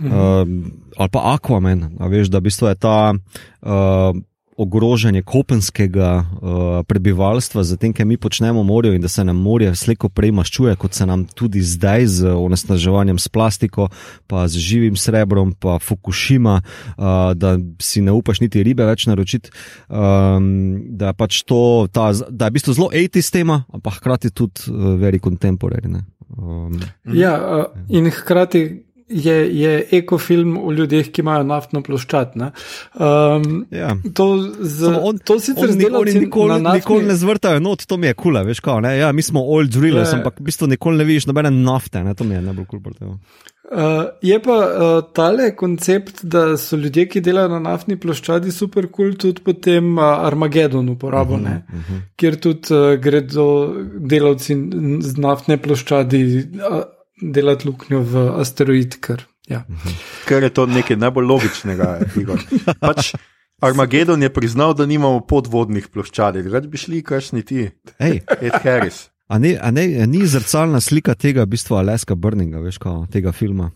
mm. uh, ali pa Aquaman, veš, da v bistvu je ta. Uh, ogrožanje kopenskega uh, prebivalstva, z tem, kaj mi počnemo v morju in da se nam morje slejko prej maščuje, kot se nam tudi zdaj z onesnaževanjem s plastiko, pa z živim srebrom, pa Fukushima, uh, da si ne upaš niti ribe več naročiti. Um, da, pač to, ta, da je v bistvu zelo etis tema, ampak hkrati tudi uh, very contemporary. Um, ja, uh, in hkrati je, je ekofilm o ljudeh, ki imajo naftno ploščad. Um, ja. To, z, on, to sicer zdaj nikoli, nikoli, naftni... nikoli ne zvrtajo, no, to mi je kula, veš, kao, ja, mi smo old drillers, je... ampak v bistvu nikoli ne vidiš nobene nafte, ne? to mi je najbolj kul. Cool Uh, je pa uh, tale koncept, da so ljudje, ki delajo na naftni ploščadi, super kul, cool, tudi potem uh, Armagedon uporabljamo, uh -huh, uh -huh. kjer tudi uh, gredo delavci z naftne ploščadi. Uh, delati luknjo v asteroid. Ker, ja. ker je to nekaj najbolj logičnega. Pač Armagedon je priznal, da nimamo podvodnih ploščadi, da bi šli kašni ti, Ed Harris. A, ne, a ne, ni zrcalna slika tega, v bistvu Aleska Burninga, veš, kao, tega filma.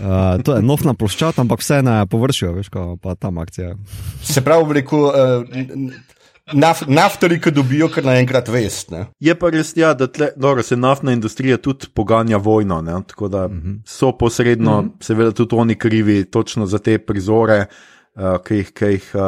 Uh, to je nofna ploščad, ampak vse na površju, veš, kao, pa tam akcija. Se pravi, rekel. Uh, Naf, naftori, ki dobijo kar naenkrat vest. Ne? Je pa res, ja, da tle, dobro, se naftna industrija tudi poganja vojno, ne? tako da mhm. -huh. so posredno, mhm. -huh. seveda, tudi oni krivi točno za te prizore. Uh, ki jih, ki jih uh,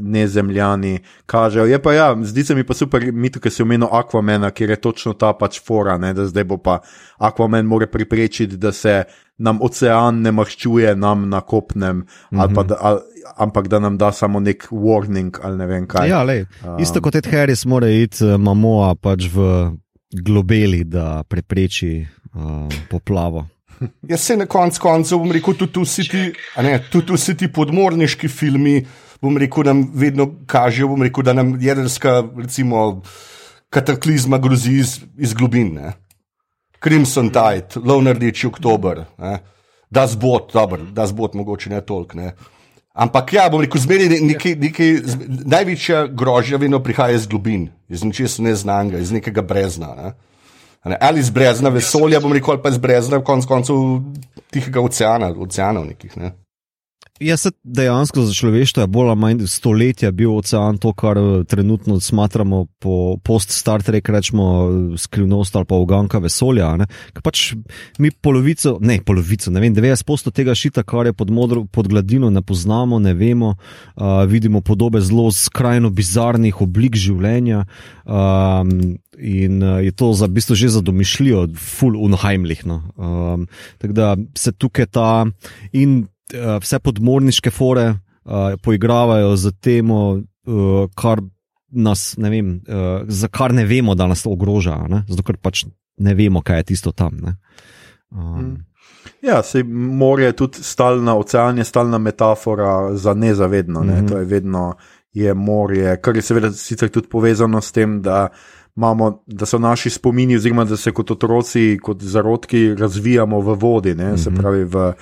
nezemljani kažejo. Je pa ja, zdi se mi pa super, mi tukaj se omenimo Aquamena, ker je točno ta pač fora, ne, da zdaj bo pa Aquaman more priprečiti, da se nam ocean ne maščuje, nam na kopnem, mm -hmm. da, ali, ampak da nam da samo nek warning ali ne vem kaj. Ja, lej, um, isto kot Ed Harris, mora iti uh, Mamoa pač v globeli, da prepreči uh, poplavo. Jaz se na koncu koncev bom rekel, tudi vsi ti, ne, tudi vsi ti podmorniški filmi, bom rekel, nam vedno kažejo, bom rekel, da nam jedrska, recimo, kataklizma grozi iz, iz globine. Crimson Tide, Lov Rdeči oktober, da zbot, dobro, da zbot, mogoče ne toliko. Ne. Ampak ja, bom rekel, zmeri nekaj, nekaj, največja grožnja vedno prihaja iz globin, iz nečesa neznanga, iz nekega brezna. Ne. Ali iz brezna vesolja, bom rekel, ali pa iz brezna konc koncev tihega oceana, oceanov nekih. Ne. Jaz dejansko za človeštvo je bolj ali manj stoletja bil ocean to, kar eh, trenutno smatramo po post-Star Trek, rečemo skrivnost ali pa uganka vesolja. Ker pač mi polovico, ne polovico, ne vem, 90% tega šita, kar je pod, modro, pod gladino, ne poznamo, ne vemo, uh, vidimo podobe zelo skrajno bizarnih oblik življenja. Um, In uh, je to za bistvo že za domišljijo, full unheimlich. No. Um, tako da se tukaj ta in vse podmorniške fore uh, poigravajo z tem, uh, kar nas, ne vem, uh, za kar ne vemo, da nas ogroža, ne? zato ker pač ne vemo, kaj je tisto tam. Um. Ja, se morje tudi stalna, ocean je stalna metafora za nezavedno. Ne? Mm -hmm. To je vedno je morje, kar je seveda sicer tudi povezano s tem, da. Imamo, da so naši spomini, oziroma da se kot otroci, kot zarodki, razvijamo v vodi, mm -hmm. se mhm. pravi v,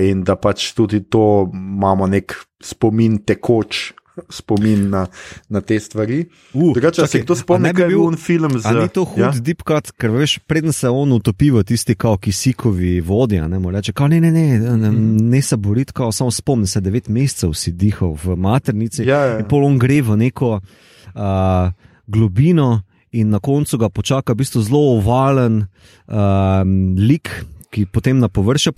in da pač tudi to imamo nek spomin, tekoč spomin na, na te stvari. Uh, Drugače, če se kdo spomni, da je bil on film za. Ali ni to hud ja? deep cut, ker veš, preden se on utopi v tisti kao kisikovi vodja, ne more reči, ne, ne, ne, ne, ne, mhm. ne se boriti, samo spomni se, devet mesecev si dihal v maternici ja, ja. in pol on gre v neko uh, globino in na koncu ga počaka v bistvu zelo ovalen um, lik, ki potem na površje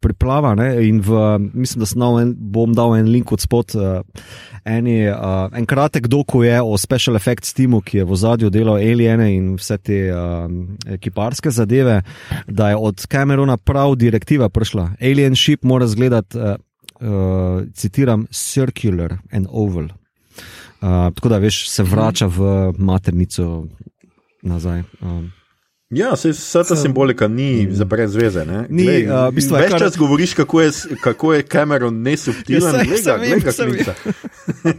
priplava. Ne, v, mislim, da en, bom dal en link od spod. Uh, eni, uh, en kratek doku je o Special Effects teamu, ki je v zadju delal Aliene in vse te uh, ekiparske zadeve, da je od Camerona prav direktiva prišla. Alien ship mora izgledati, uh, uh, citiram, circular and oval. Uh, tako da veš, se vrača v maternico nazaj. Um. Ja, se, vsa ta simbolika ni mm. za brez veze. Ni, Glej, uh, bistvo, več kar... čas govoriš, kako je, kako je Cameron nesubtilen, ja, ne glede na to.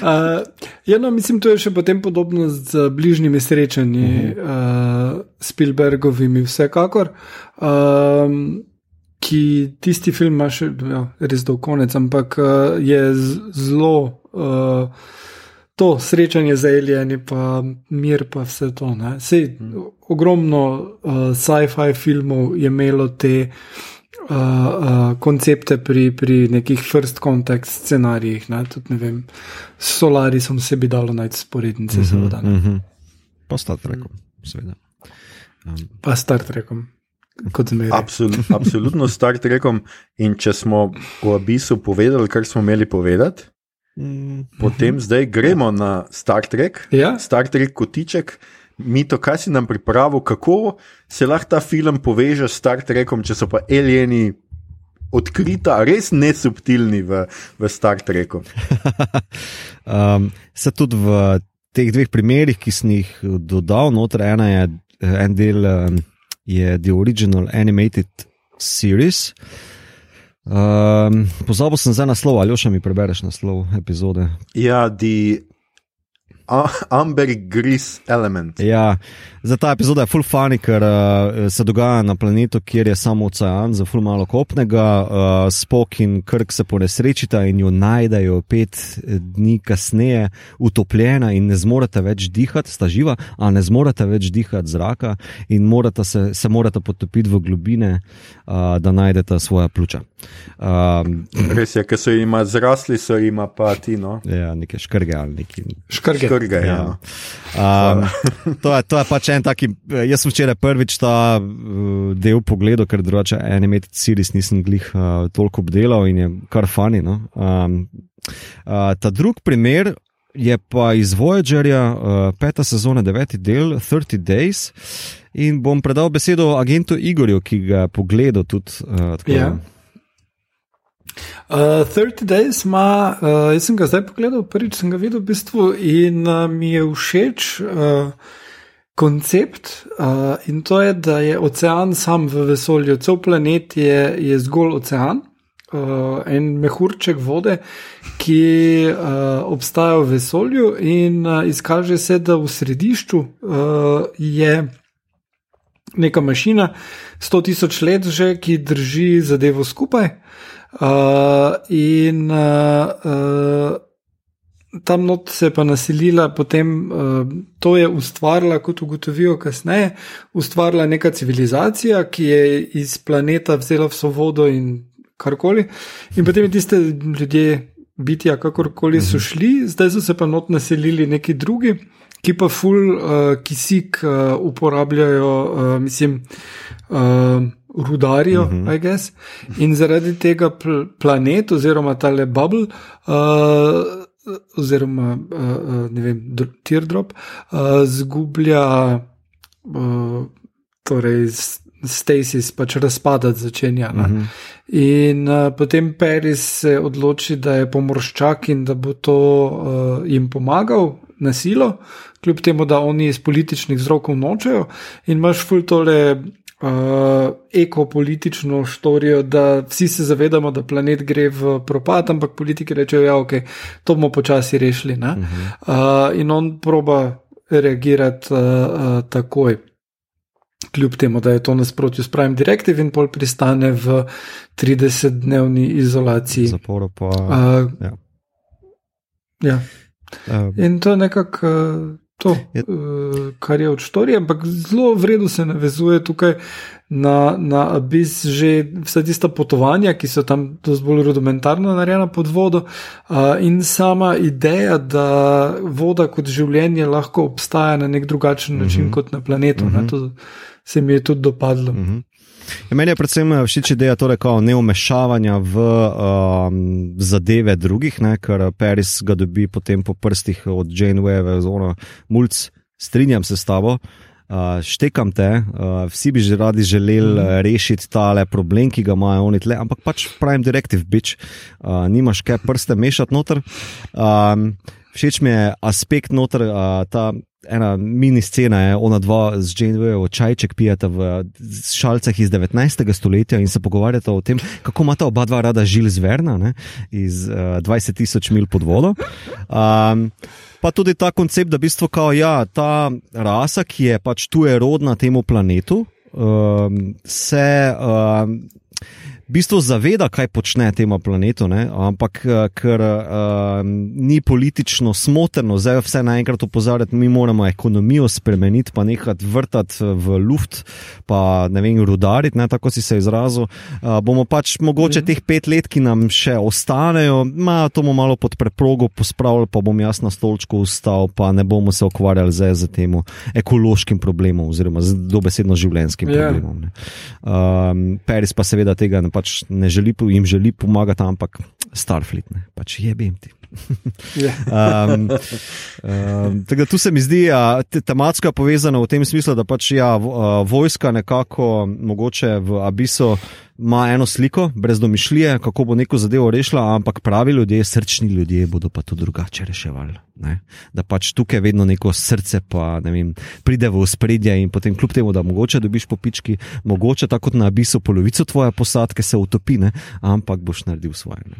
Uh, ja, no, mislim, to je še potem podobno z bližnjimi srečanji, uh -huh. uh, Spielbergovimi, vsekakor. Um, ki tisti film ima še ja, res do konca, ampak uh, je zelo. Uh, to srečanje z alieni, pa mir, pa vse to. Sej, hmm. Ogromno uh, sci-fi filmov je imelo te uh, uh, koncepte pri, pri nekih first contact scenarijih. Ne? Tudi, ne vem, s Solarisom se bi dalo najti sporednice, mm -hmm, seveda. Mm -hmm. Pa Star Trekom, seveda. Um. Pa Star Trekom. Absolut, absolutno Star Trekom. In če smo v abisu povedali, kar smo imeli povedati, Potem zdaj gremo na Star Trek, ja? Star Trek kotiček. Mi to, kaj si nam pripravil, kako se lahko ta film poveže s Star Trekom, če so pa alieni odkrita, res nesubtilni v, v Star Treku. um, se tudi v teh dveh primerih, ki sem jih dodal, noter ena je en del, um, je The Original Animated Series. Um, Pozabil sem za naslov, ali še mi prebereš naslov epizode. Ja, the Amber Gris Element. Ja, za ta epizoda je full funny, ker uh, se dogaja na planetu, kjer je samo ocean, za full malo kopnega. Uh, Spok in Krk se ponesrečita in jo najdejo pet dni kasneje, utopljena in ne zmorete več dihati, sta živa, a ne zmorete več dihati zraka in morata se, se morate potopiti v globine, uh, da najdete svoja pljuča. Um, Res je, ker so jim zrasli, so jim pa ti. No? Ja, nekaj škrge ali nekaj. Škrge. škrge ja. Ja. Um, to, je, to je pač en taki. Jaz sem včeraj prvič ta uh, del pogledal, ker drugače Animated Series nisem glih uh, toliko obdelal in je kar fani. No? Um, uh, ta drug primer. Je pa iz Voyagerja, uh, peta sezona, deveti del, 30 Days. In bom predal besedo agentu Igorju, ki ga je pogledal tudi. Uh, yeah. Uh, 30 Days ima, uh, jaz sem ga zdaj pogledal, prvič sem ga videl v bistvu in uh, mi je všeč uh, koncept. Uh, in to je, da je ocean sam v vesolju, cel planet je, je zgolj ocean. Uh, en mehurček vode, ki uh, obstaja v vesolju, in uh, izkaže se, da v središču uh, je neka mašina, 100 tisoč let že, ki drži zadevo skupaj. Uh, in uh, uh, tam not se je pa naselila, potem uh, to je ustvarila, kot ugotovijo kasneje, ustvarila neka civilizacija, ki je iz planeta vzela vso vodo in karkoli. In potem je tiste ljudje, bitja, kakorkoli so mhm. šli, zdaj so se pa not naselili neki drugi. Ki pa ful uh, kisik uh, uporabljajo, uh, mislim, uh, rudarijo, uh mhm. -huh. in zaradi tega pl planet, oziroma ta le bubble, uh, oziroma uh, ne vem, teardrop, uh, zgublja, uh, torej stasis, pač razpadati začenja. Uh mhm. -huh. In uh, potem Peris se odloči, da je pomorščak in da bo to uh, jim pomagal na silo, kljub temu, da oni iz političnih vzrokov nočejo. In imaš ful tole uh, ekopolitično štorijo, da vsi se zavedamo, da planet gre v propad, ampak politiki rečejo, da ja, okay, to bomo počasi rešili. Uh -huh. uh, in on proba reagirati uh, uh, takoj. Kljub temu, da je to nasprotju s pravim direktiv in pol pristane v 30-dnevni izolaciji. Zaporo pa. Uh, ja. ja. Uh, in to je nekako. Uh, to, je. Eh, kar je od štorije, ampak zelo vredno se navezuje tukaj na, na abis, že vse tiste potovanja, ki so tam bolj rudimentarno narejena pod vodo, in sama ideja, da voda kot življenje lahko obstaja na nek drugačen način uh mhm. -huh. kot na planetu. Uh -huh. Ne, mhm. to se mi je tudi dopadlo. Uh mhm. -huh. Ja, meni je predvsem všeč ideja torej, neumešavanja v um, zadeve drugih, ne, ker Paris ga dobi potem po prstih od Janeway, zelo mulj, strinjam se s tabo. Uh, štekam te, uh, vsi bi že radi želeli uh, rešiti tale problem, ki ga imajo oni tle, ampak pač pravim, direktiv, bič, uh, nimaš kaj prste mešati noter. Um, všeč mi je aspekt noter, uh, ta ena mini scena je, ona dva z Janewayo čajček pijata v šalcah iz 19. stoletja in se pogovarjata o tem, kako ima ta oba dva rada žil zverna ne, iz uh, 20 tisoč mil pod vodo. Um, pa tudi ta koncept, da v bistvu kao, ja, ta rasa, ki je pač tu je rodna temu planetu, um, se. Um, v bistvu zaveda, kaj počne temu planetu, ne? ampak eh, ker uh, ni politično smotrno, zdaj vse naenkrat opozarjati, mi moramo ekonomijo spremeniti, pa nekaj vrtati v luft, pa ne vem, rudariti, ne? tako si se izrazil. Uh, bomo pač mogoče mhm. teh pet let, ki nam še ostanejo, ma, to bomo malo pod preprogo pospravili, pa bom jaz na stolčku ustal, pa ne bomo se ukvarjali zdaj z tem ekološkim problemom, oziroma z dobesedno življenjskim yeah. Ja. problemom. Um, Paris pa seveda tega ne pa pač ne želi, jim želi pomagati, ampak Starfleet, ne, pač je bi jim ti. um, um, tako da tu se mi zdi uh, tematsko povezano v tem smislu, da pač ja, vojska nekako mogoče v abisu ima eno sliko, brez domišljije, kako bo neko zadevo rešila, ampak pravi ljudje, srčni ljudje bodo pa to drugače reševali. Ne? Da pač tukaj vedno neko srce pa, ne vem, pride v spredje in potem kljub temu, da mogoče dobiš popički, mogoče tako na abisu polovico tvoje posadke se utopi, ne? ampak boš naredil svoje. Ne?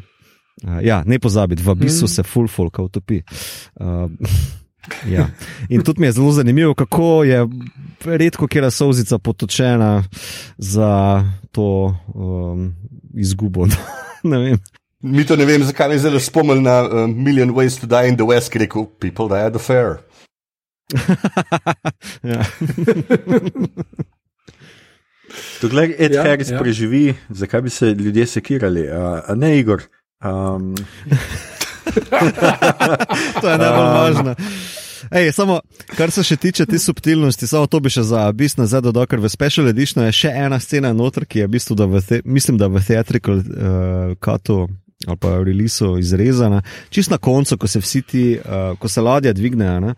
Uh, ja, ne pozabi, v abisu mm. se full folk utopi. Uh, Ja. In tudi mi je zelo zanimivo, kako je redko kera sozica potočena za to um, izgubo. Mi to ne vem, zakaj me zelo spomnil na uh, Million Ways to Die in the West, ki je rekel: People die at the fair. ja. Tukaj Ed ja, Harris ja. preživi, zakaj bi se ljudje sekirali, uh, a ne Igor. Um, to je najbolj um, važno. Ej, samo, kar se še tiče te subtilnosti, samo to bi še za bistvo nazaj dodal, ker v special edition je še ena scena noter, ki je v bistvu, da v the, mislim, da v theatrical uh, cutu ali pa releasu izrezana. Čist na koncu, ko se vsi ti, uh, ko se ladja dvignejo,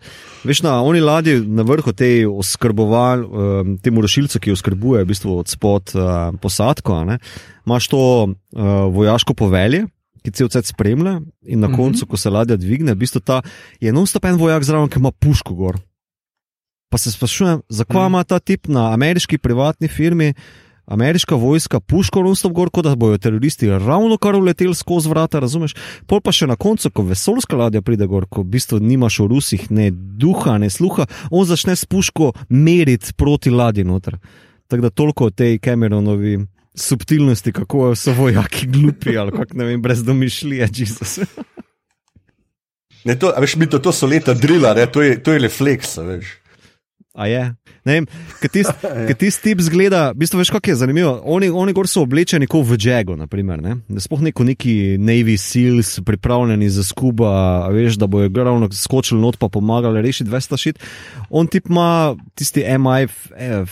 veš, na oni ladji na vrhu te oskrboval, uh, temu rošilcu, ki oskrbuje v bistvu od spod uh, posadko, imaš to uh, vojaško povelje ki cel cel spremlja, in na koncu, uh -huh. ko se ladja dvigne, v bistvu ta je non-stop en vojak zraven, ki ima puško gor. Pa se sprašujem, zakaj -huh. ima ta tip na ameriški privatni firmi, ameriška vojska, puško non-stop gor, kot da bojo teroristi ravno kar uleteli skozi vrata, razumeš? Pol pa še na koncu, ko vesoljska ladja pride gor, ko v bistvu nimaš v Rusih ne duha, ne sluha, on začne s puško meriti proti ladji noter. Tako da toliko o tej Cameronovi subtilnosti, kako so vojaki glupi ali kako ne vem, brez domišljije, Jezus. Ne, to, veš, mi to, to so leta drila, to je, je refleks, veš. A je. Ker tisti tis tip zgleda, v bistvu veš, kako je zanimivo. Oni, oni gor so oblečeni kot v Džegu, naprimer. Ne? Sploh neko neki Navy Seals, pripravljeni za skuba, veš, da bojo glavno skočili not pa pomagali rešiti 200 šit. On tip ima tisti MI,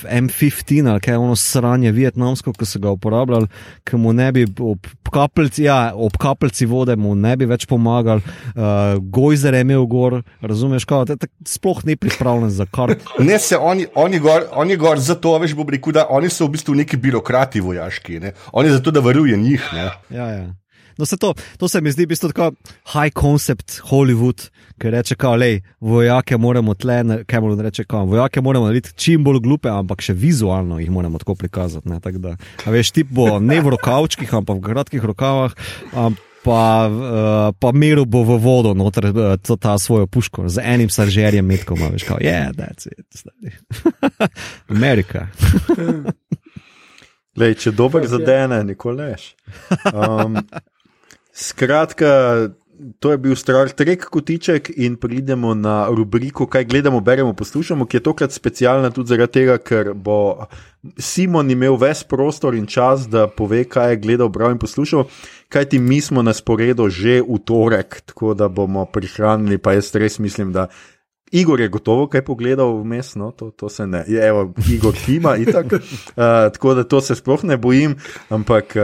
M15 ali kaj ono sranje vietnamsko, ki so ga uporabljali, ki mu ne bi ob kapljici, ja, ob kapljici vode mu ne bi več pomagali, uh, gojzer je imel gor, razumeš, te, sploh ni pripravljen za kar. Ne se oni. oni gor, oni gor zato, veš, bo rekel, da oni so v bistvu neki birokrati vojaški, ne? oni zato, da varuje njih. Ja, ja. No, to, to se mi zdi v bistvu tako high concept Hollywood, ki reče, da vojake moramo tle, Cameron reče, da vojake moramo narediti čim bolj glupe, ampak še vizualno jih moramo tako prikazati. Tak da, veš, tip bo ne v rokavčkih, ampak v kratkih rokavah. Um, pa, uh, pa miru bo v vodo, noter uh, ta svojo puško, z enim saržerjem metkom, veš, je, da je to. Amerika. Lej, če dober zadene, nikoli neš. Um, skratka, to je bil Star Trek kotiček in pridemo na rubriko, kaj gledamo, beremo, poslušamo, ki je tokrat specialna tudi zaradi tega, ker bo Simon imel ves prostor in čas, da pove, kaj je gledal, bral in poslušal kajti mi smo na sporedu že v torek, tako da bomo prihranili, pa jaz res mislim, da Igor je gotovo kaj pogledal vmes, no, to, to se ne, je, evo, Igor Kima in tako. Uh, tako da to se sploh ne bojim, ampak uh,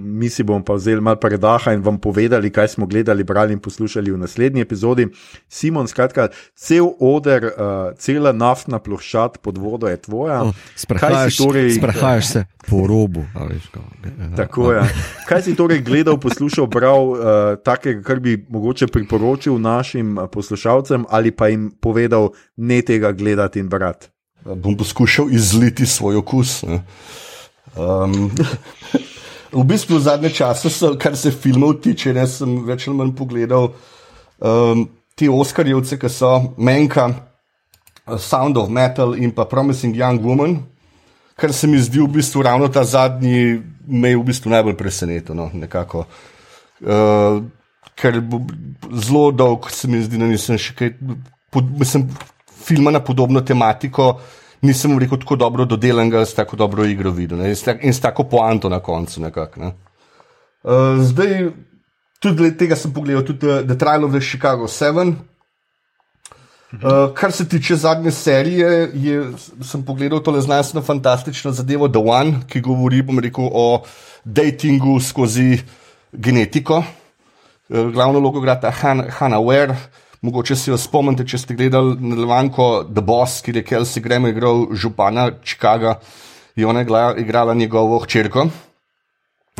mi si bomo pa vzeli malo predaha in vam povedali, kaj smo gledali, brali in poslušali v naslednji epizodi. Simon, skratka, cel oder, uh, cela naftna ploščad pod vodo je tvoja. Oh, sprehajaš, torej, sprehajaš se po robu. Tako je. Kaj si torej gledal, poslušal, bral, uh, takega, kar bi mogoče priporočil našim poslušalcem ali pa jim povedal, ne tega gledati in brati. Bom poskušal izliti svoj okus. Um, v bistvu zadnje čase, so, kar se filmov tiče, ne, sem več ali manj pogledal um, te Oscarjevce, ki so Menka, Sound of Metal in pa Promising Young Woman, kar se mi zdi v bistvu ravno ta zadnji, me je v bistvu najbolj presenetil. No, uh, ker zelo dolgo se mi zdi, da nisem še kaj pod, mislim, filma na podobno tematiko, nisem rekel tako dobro dodelan, s tako dobro igro videl ne, in, s tak, in s tako poanto na koncu. Nekak, ne. uh, zdaj, tudi tega sem pogledal, tudi uh, The Trial of the Chicago 7. Uh, kar se tiče zadnje serije, je, sem pogledal tole znanstveno fantastično zadevo The One, ki govori rekel, o datingu skozi genetiko. Uh, glavno logo igra Hanna Ware, Mogoče si jo spomnite, če ste gledali nadaljevanko The Boss, kjer je Kelsey Graham igral župana Chicaga in ona je igrala njegovo hčerko.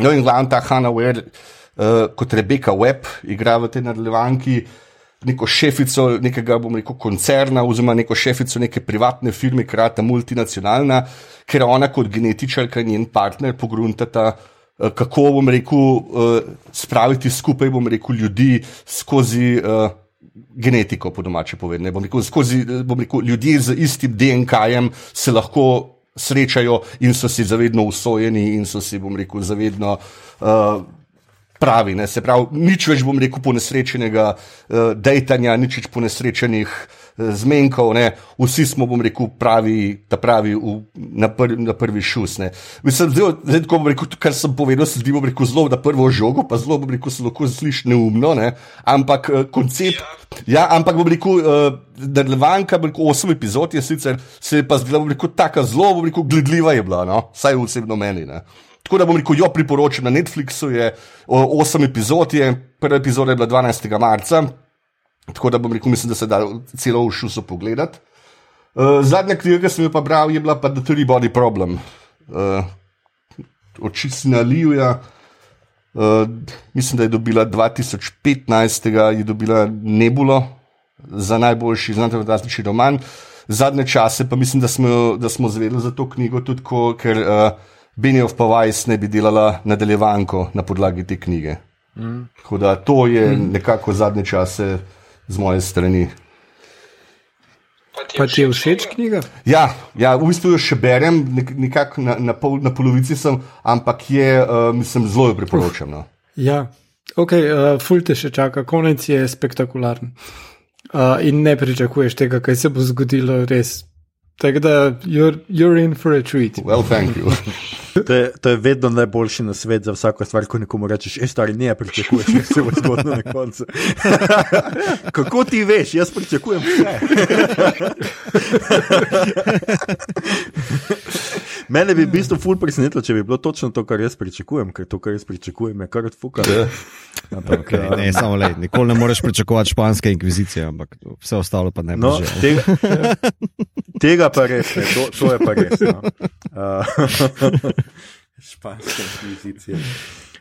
No in glavna ta Hanna Ware, uh, kot Rebecca Webb, igra v tej nadaljevanki neko šefico nekega, bom rekel, koncerna, oziroma neko šefico neke privatne firme, krata multinacionalna, ker ona kot genetičarka in njen partner pogruntata. Uh, kako bom rekel, uh, spraviti skupaj, bom rekel, ljudi skozi uh, genetiko, po domače povedano. Bom rekel, skozi bom rekel, ljudi z istim DNK-jem se lahko srečajo in so si zavedno usvojeni in so si, bom rekel, zavedno. Uh, Pravi, ne, se pravi, nič več bom rekel ponesrečenega uh, dejtanja, nič več ponesrečenih uh, zmenkov, ne. vsi smo, bom rekel, pravi, ta pravi v, na, pr, na prvi šus. Mislim, zdaj, zdaj, ko bom rekel, kar sem povedal, se zdi, bom rekel, zelo na prvo žogo, pa zelo, bom rekel, se lahko sliši neumno, ne. ampak uh, koncept. Ja, ampak bom rekel, da je Levanka, osem epizod je sicer, se je pa zdela, bom rekel, tako zelo, bom rekel, gledljiva je bila, no, vsaj osebno meni. Ne. Tako da bom rekel, jo priporočam na Netflixu, je osem epizod, je, prva epizoda je bila 12. marca, Tako da bom rekel, mislim, da se da celo v šusu pogledati. Uh, zadnja knjiga, ki sem jo pa bral, je bila pa The Three Body Problem. Uh, Očitno na Livija. Uh, mislim, da je dobila 2015, je dobila Nebulo za najboljši znanstveno roman. Zadnje čase pa mislim, da smo, da smo zvedeli za to knjigo tudi, ko, ker uh, Benioff pa Weiss ne bi delala nadaljevanko na podlagi te knjige. Mm. Tako da to je mm. nekako zadnje čase z moje strani. Pa ti je všeč knjiga? Ja, ja, v bistvu jo še berem, nekako na, na, pol, na polovici sem, ampak je, uh, mislim, zelo priporočam. No. Ja, ok, uh, ful te še čaka, konec je spektakularen. Uh, in ne pričakuješ tega, kaj se bo zgodilo, res Tako da, you're, you're in for a treat. Well, thank you. to, je, to je vedno najboljši na svet za vsako stvar, ko nekomu rečeš, ej, stari, ne pričakuješ, da se bo zgodilo na koncu. Kako ti veš, jaz pričakujem vse. Mene bi v bistvu ful presenetilo, če bi bilo točno to, kar jaz pričakujem, ker to, kar jaz pričakujem, je kar odfuka. Ja. Ampak, okay, ne, samo le, nikoli ne moreš pričakovati španske inkvizicije, ampak vse ostalo pa ne no, more. Tega, tega pa res, ne, to, to je pa res. No. Uh, španske inkvizicije.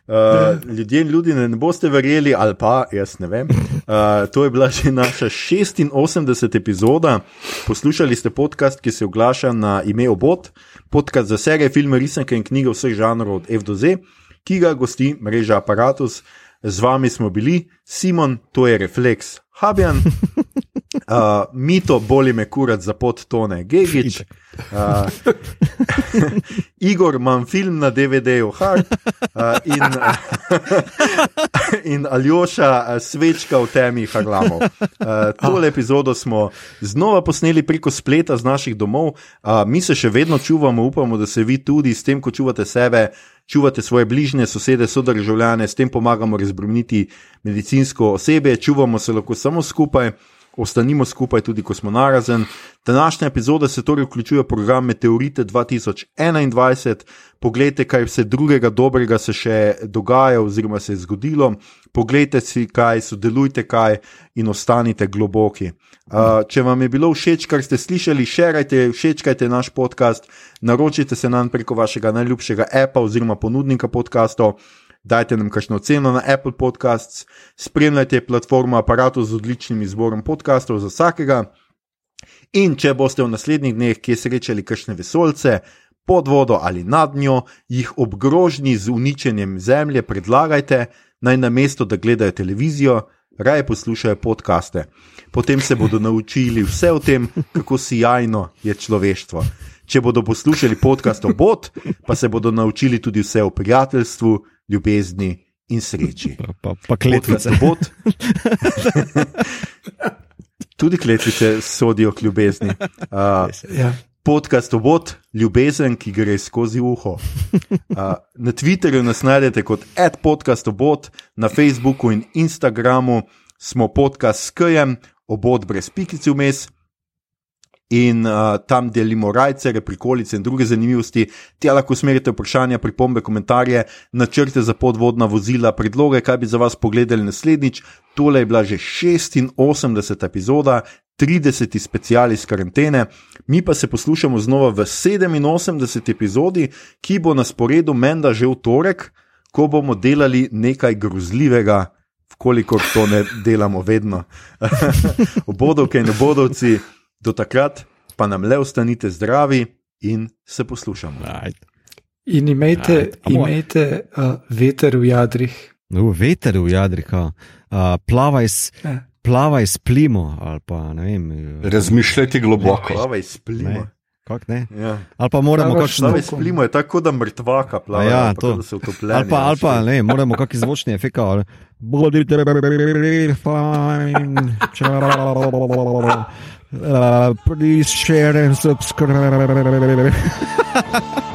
Uh, ljudje in ljudi ne, ne boste verjeli, ali pa jaz ne vem. Uh, to je bila že naša 86. epizoda. Poslušali ste podcast, ki se oglaša na ime Obot, podcast za serije, filme, risanke in knjige vseh žanrov od F do Z, ki ga gosti mreža Apparatus. Z vami smo bili, Simon, to je Reflex, Habjan, uh, Mito, boli me kurat za podtone, Gegič, uh, Igor, imam film na DVD-ju, Hard uh, in, uh, in Aljoša, uh, svečka v temi, Harlamov. Uh, tole epizodo smo znova posneli preko spleta z naših domov, uh, mi se še vedno čuvamo, upamo, da se vi tudi s tem, ko čuvate sebe čuvate svoje bližnje, sosede, sodržavljane, s tem pomagamo razbrniti medicinsko osebe, čuvamo se lahko samo skupaj. Ostanimo skupaj tudi, ko smo narazen. Današnja epizoda se torej vključuje v program Meteorite 2021. Poglejte, kaj vse drugega dobrega se še dogaja, oziroma se je zgodilo. Poglejte si, kaj sodelujte, kaj in ostanite globoki. Uh, če vam je bilo všeč, kar ste slišali, širite, všečkajte naš podcast, naročite se nam preko vašega najljubšega appa oziroma ponudnika podcastov dajte nam kakšno ceno na Apple Podcasts, spremljajte platformo aparatu z odličnim izborom podkastov za vsakega. In če boste v naslednjih dneh kje srečali kakšne vesolce, pod vodo ali nad njo, jih ob grožnji z uničenjem zemlje predlagajte, naj na mesto, da gledajo televizijo, raje poslušajo podkaste. Potem se bodo naučili vse o tem, kako sjajno je človeštvo. Če bodo poslušali podcast o bot, pa se bodo naučili tudi vse o prijateljstvu, ljubezni in sreči. Pa, pa, kletvice. Bot, tudi kletvice sodijo k ljubezni. Uh, Ja. podcast obot, ljubezen, ki gre skozi uho. Uh, na Twitterju nas najdete kot podcast obot, na Facebooku in Instagramu smo podcast s KM, obot brez pikice vmes. In uh, tam delimo rajce, prikolice in druge zanimivosti. Tja lahko usmerite vprašanja, pripombe, komentarje, načrte za podvodna vozila, predloge, kaj bi za vas pogledali naslednjič. Tole je bila že 86. epizoda, 30. special iz karantene, mi pa se poslušamo znova v 87. epizodi, ki bo na sporedu menda že v torek, ko bomo delali nekaj grozljivega, kolikor to ne delamo vedno. Obodovke in obodovci, do takrat pa nam le ostanite zdravi in se poslušamo. Ajde. In imejte, moj. imejte uh, veter v jadrih. V veter v Jadrika, uh, plavaj, s, Ja. plavaj s plimo ali pa ne vem. Razmišljajte globoko. Plavaj splimo. Ne. Kak ne? Ja. Ali pa moramo Plavaš kakšno. Plavaj splimo je tako, da mrtvaka plava. Ja, ali pa to. da se utopljeni. Ali pa, ali pa ne, moramo kakšen zvočni efekt. ali- Bodite fajn. Uh, please share and subscribe.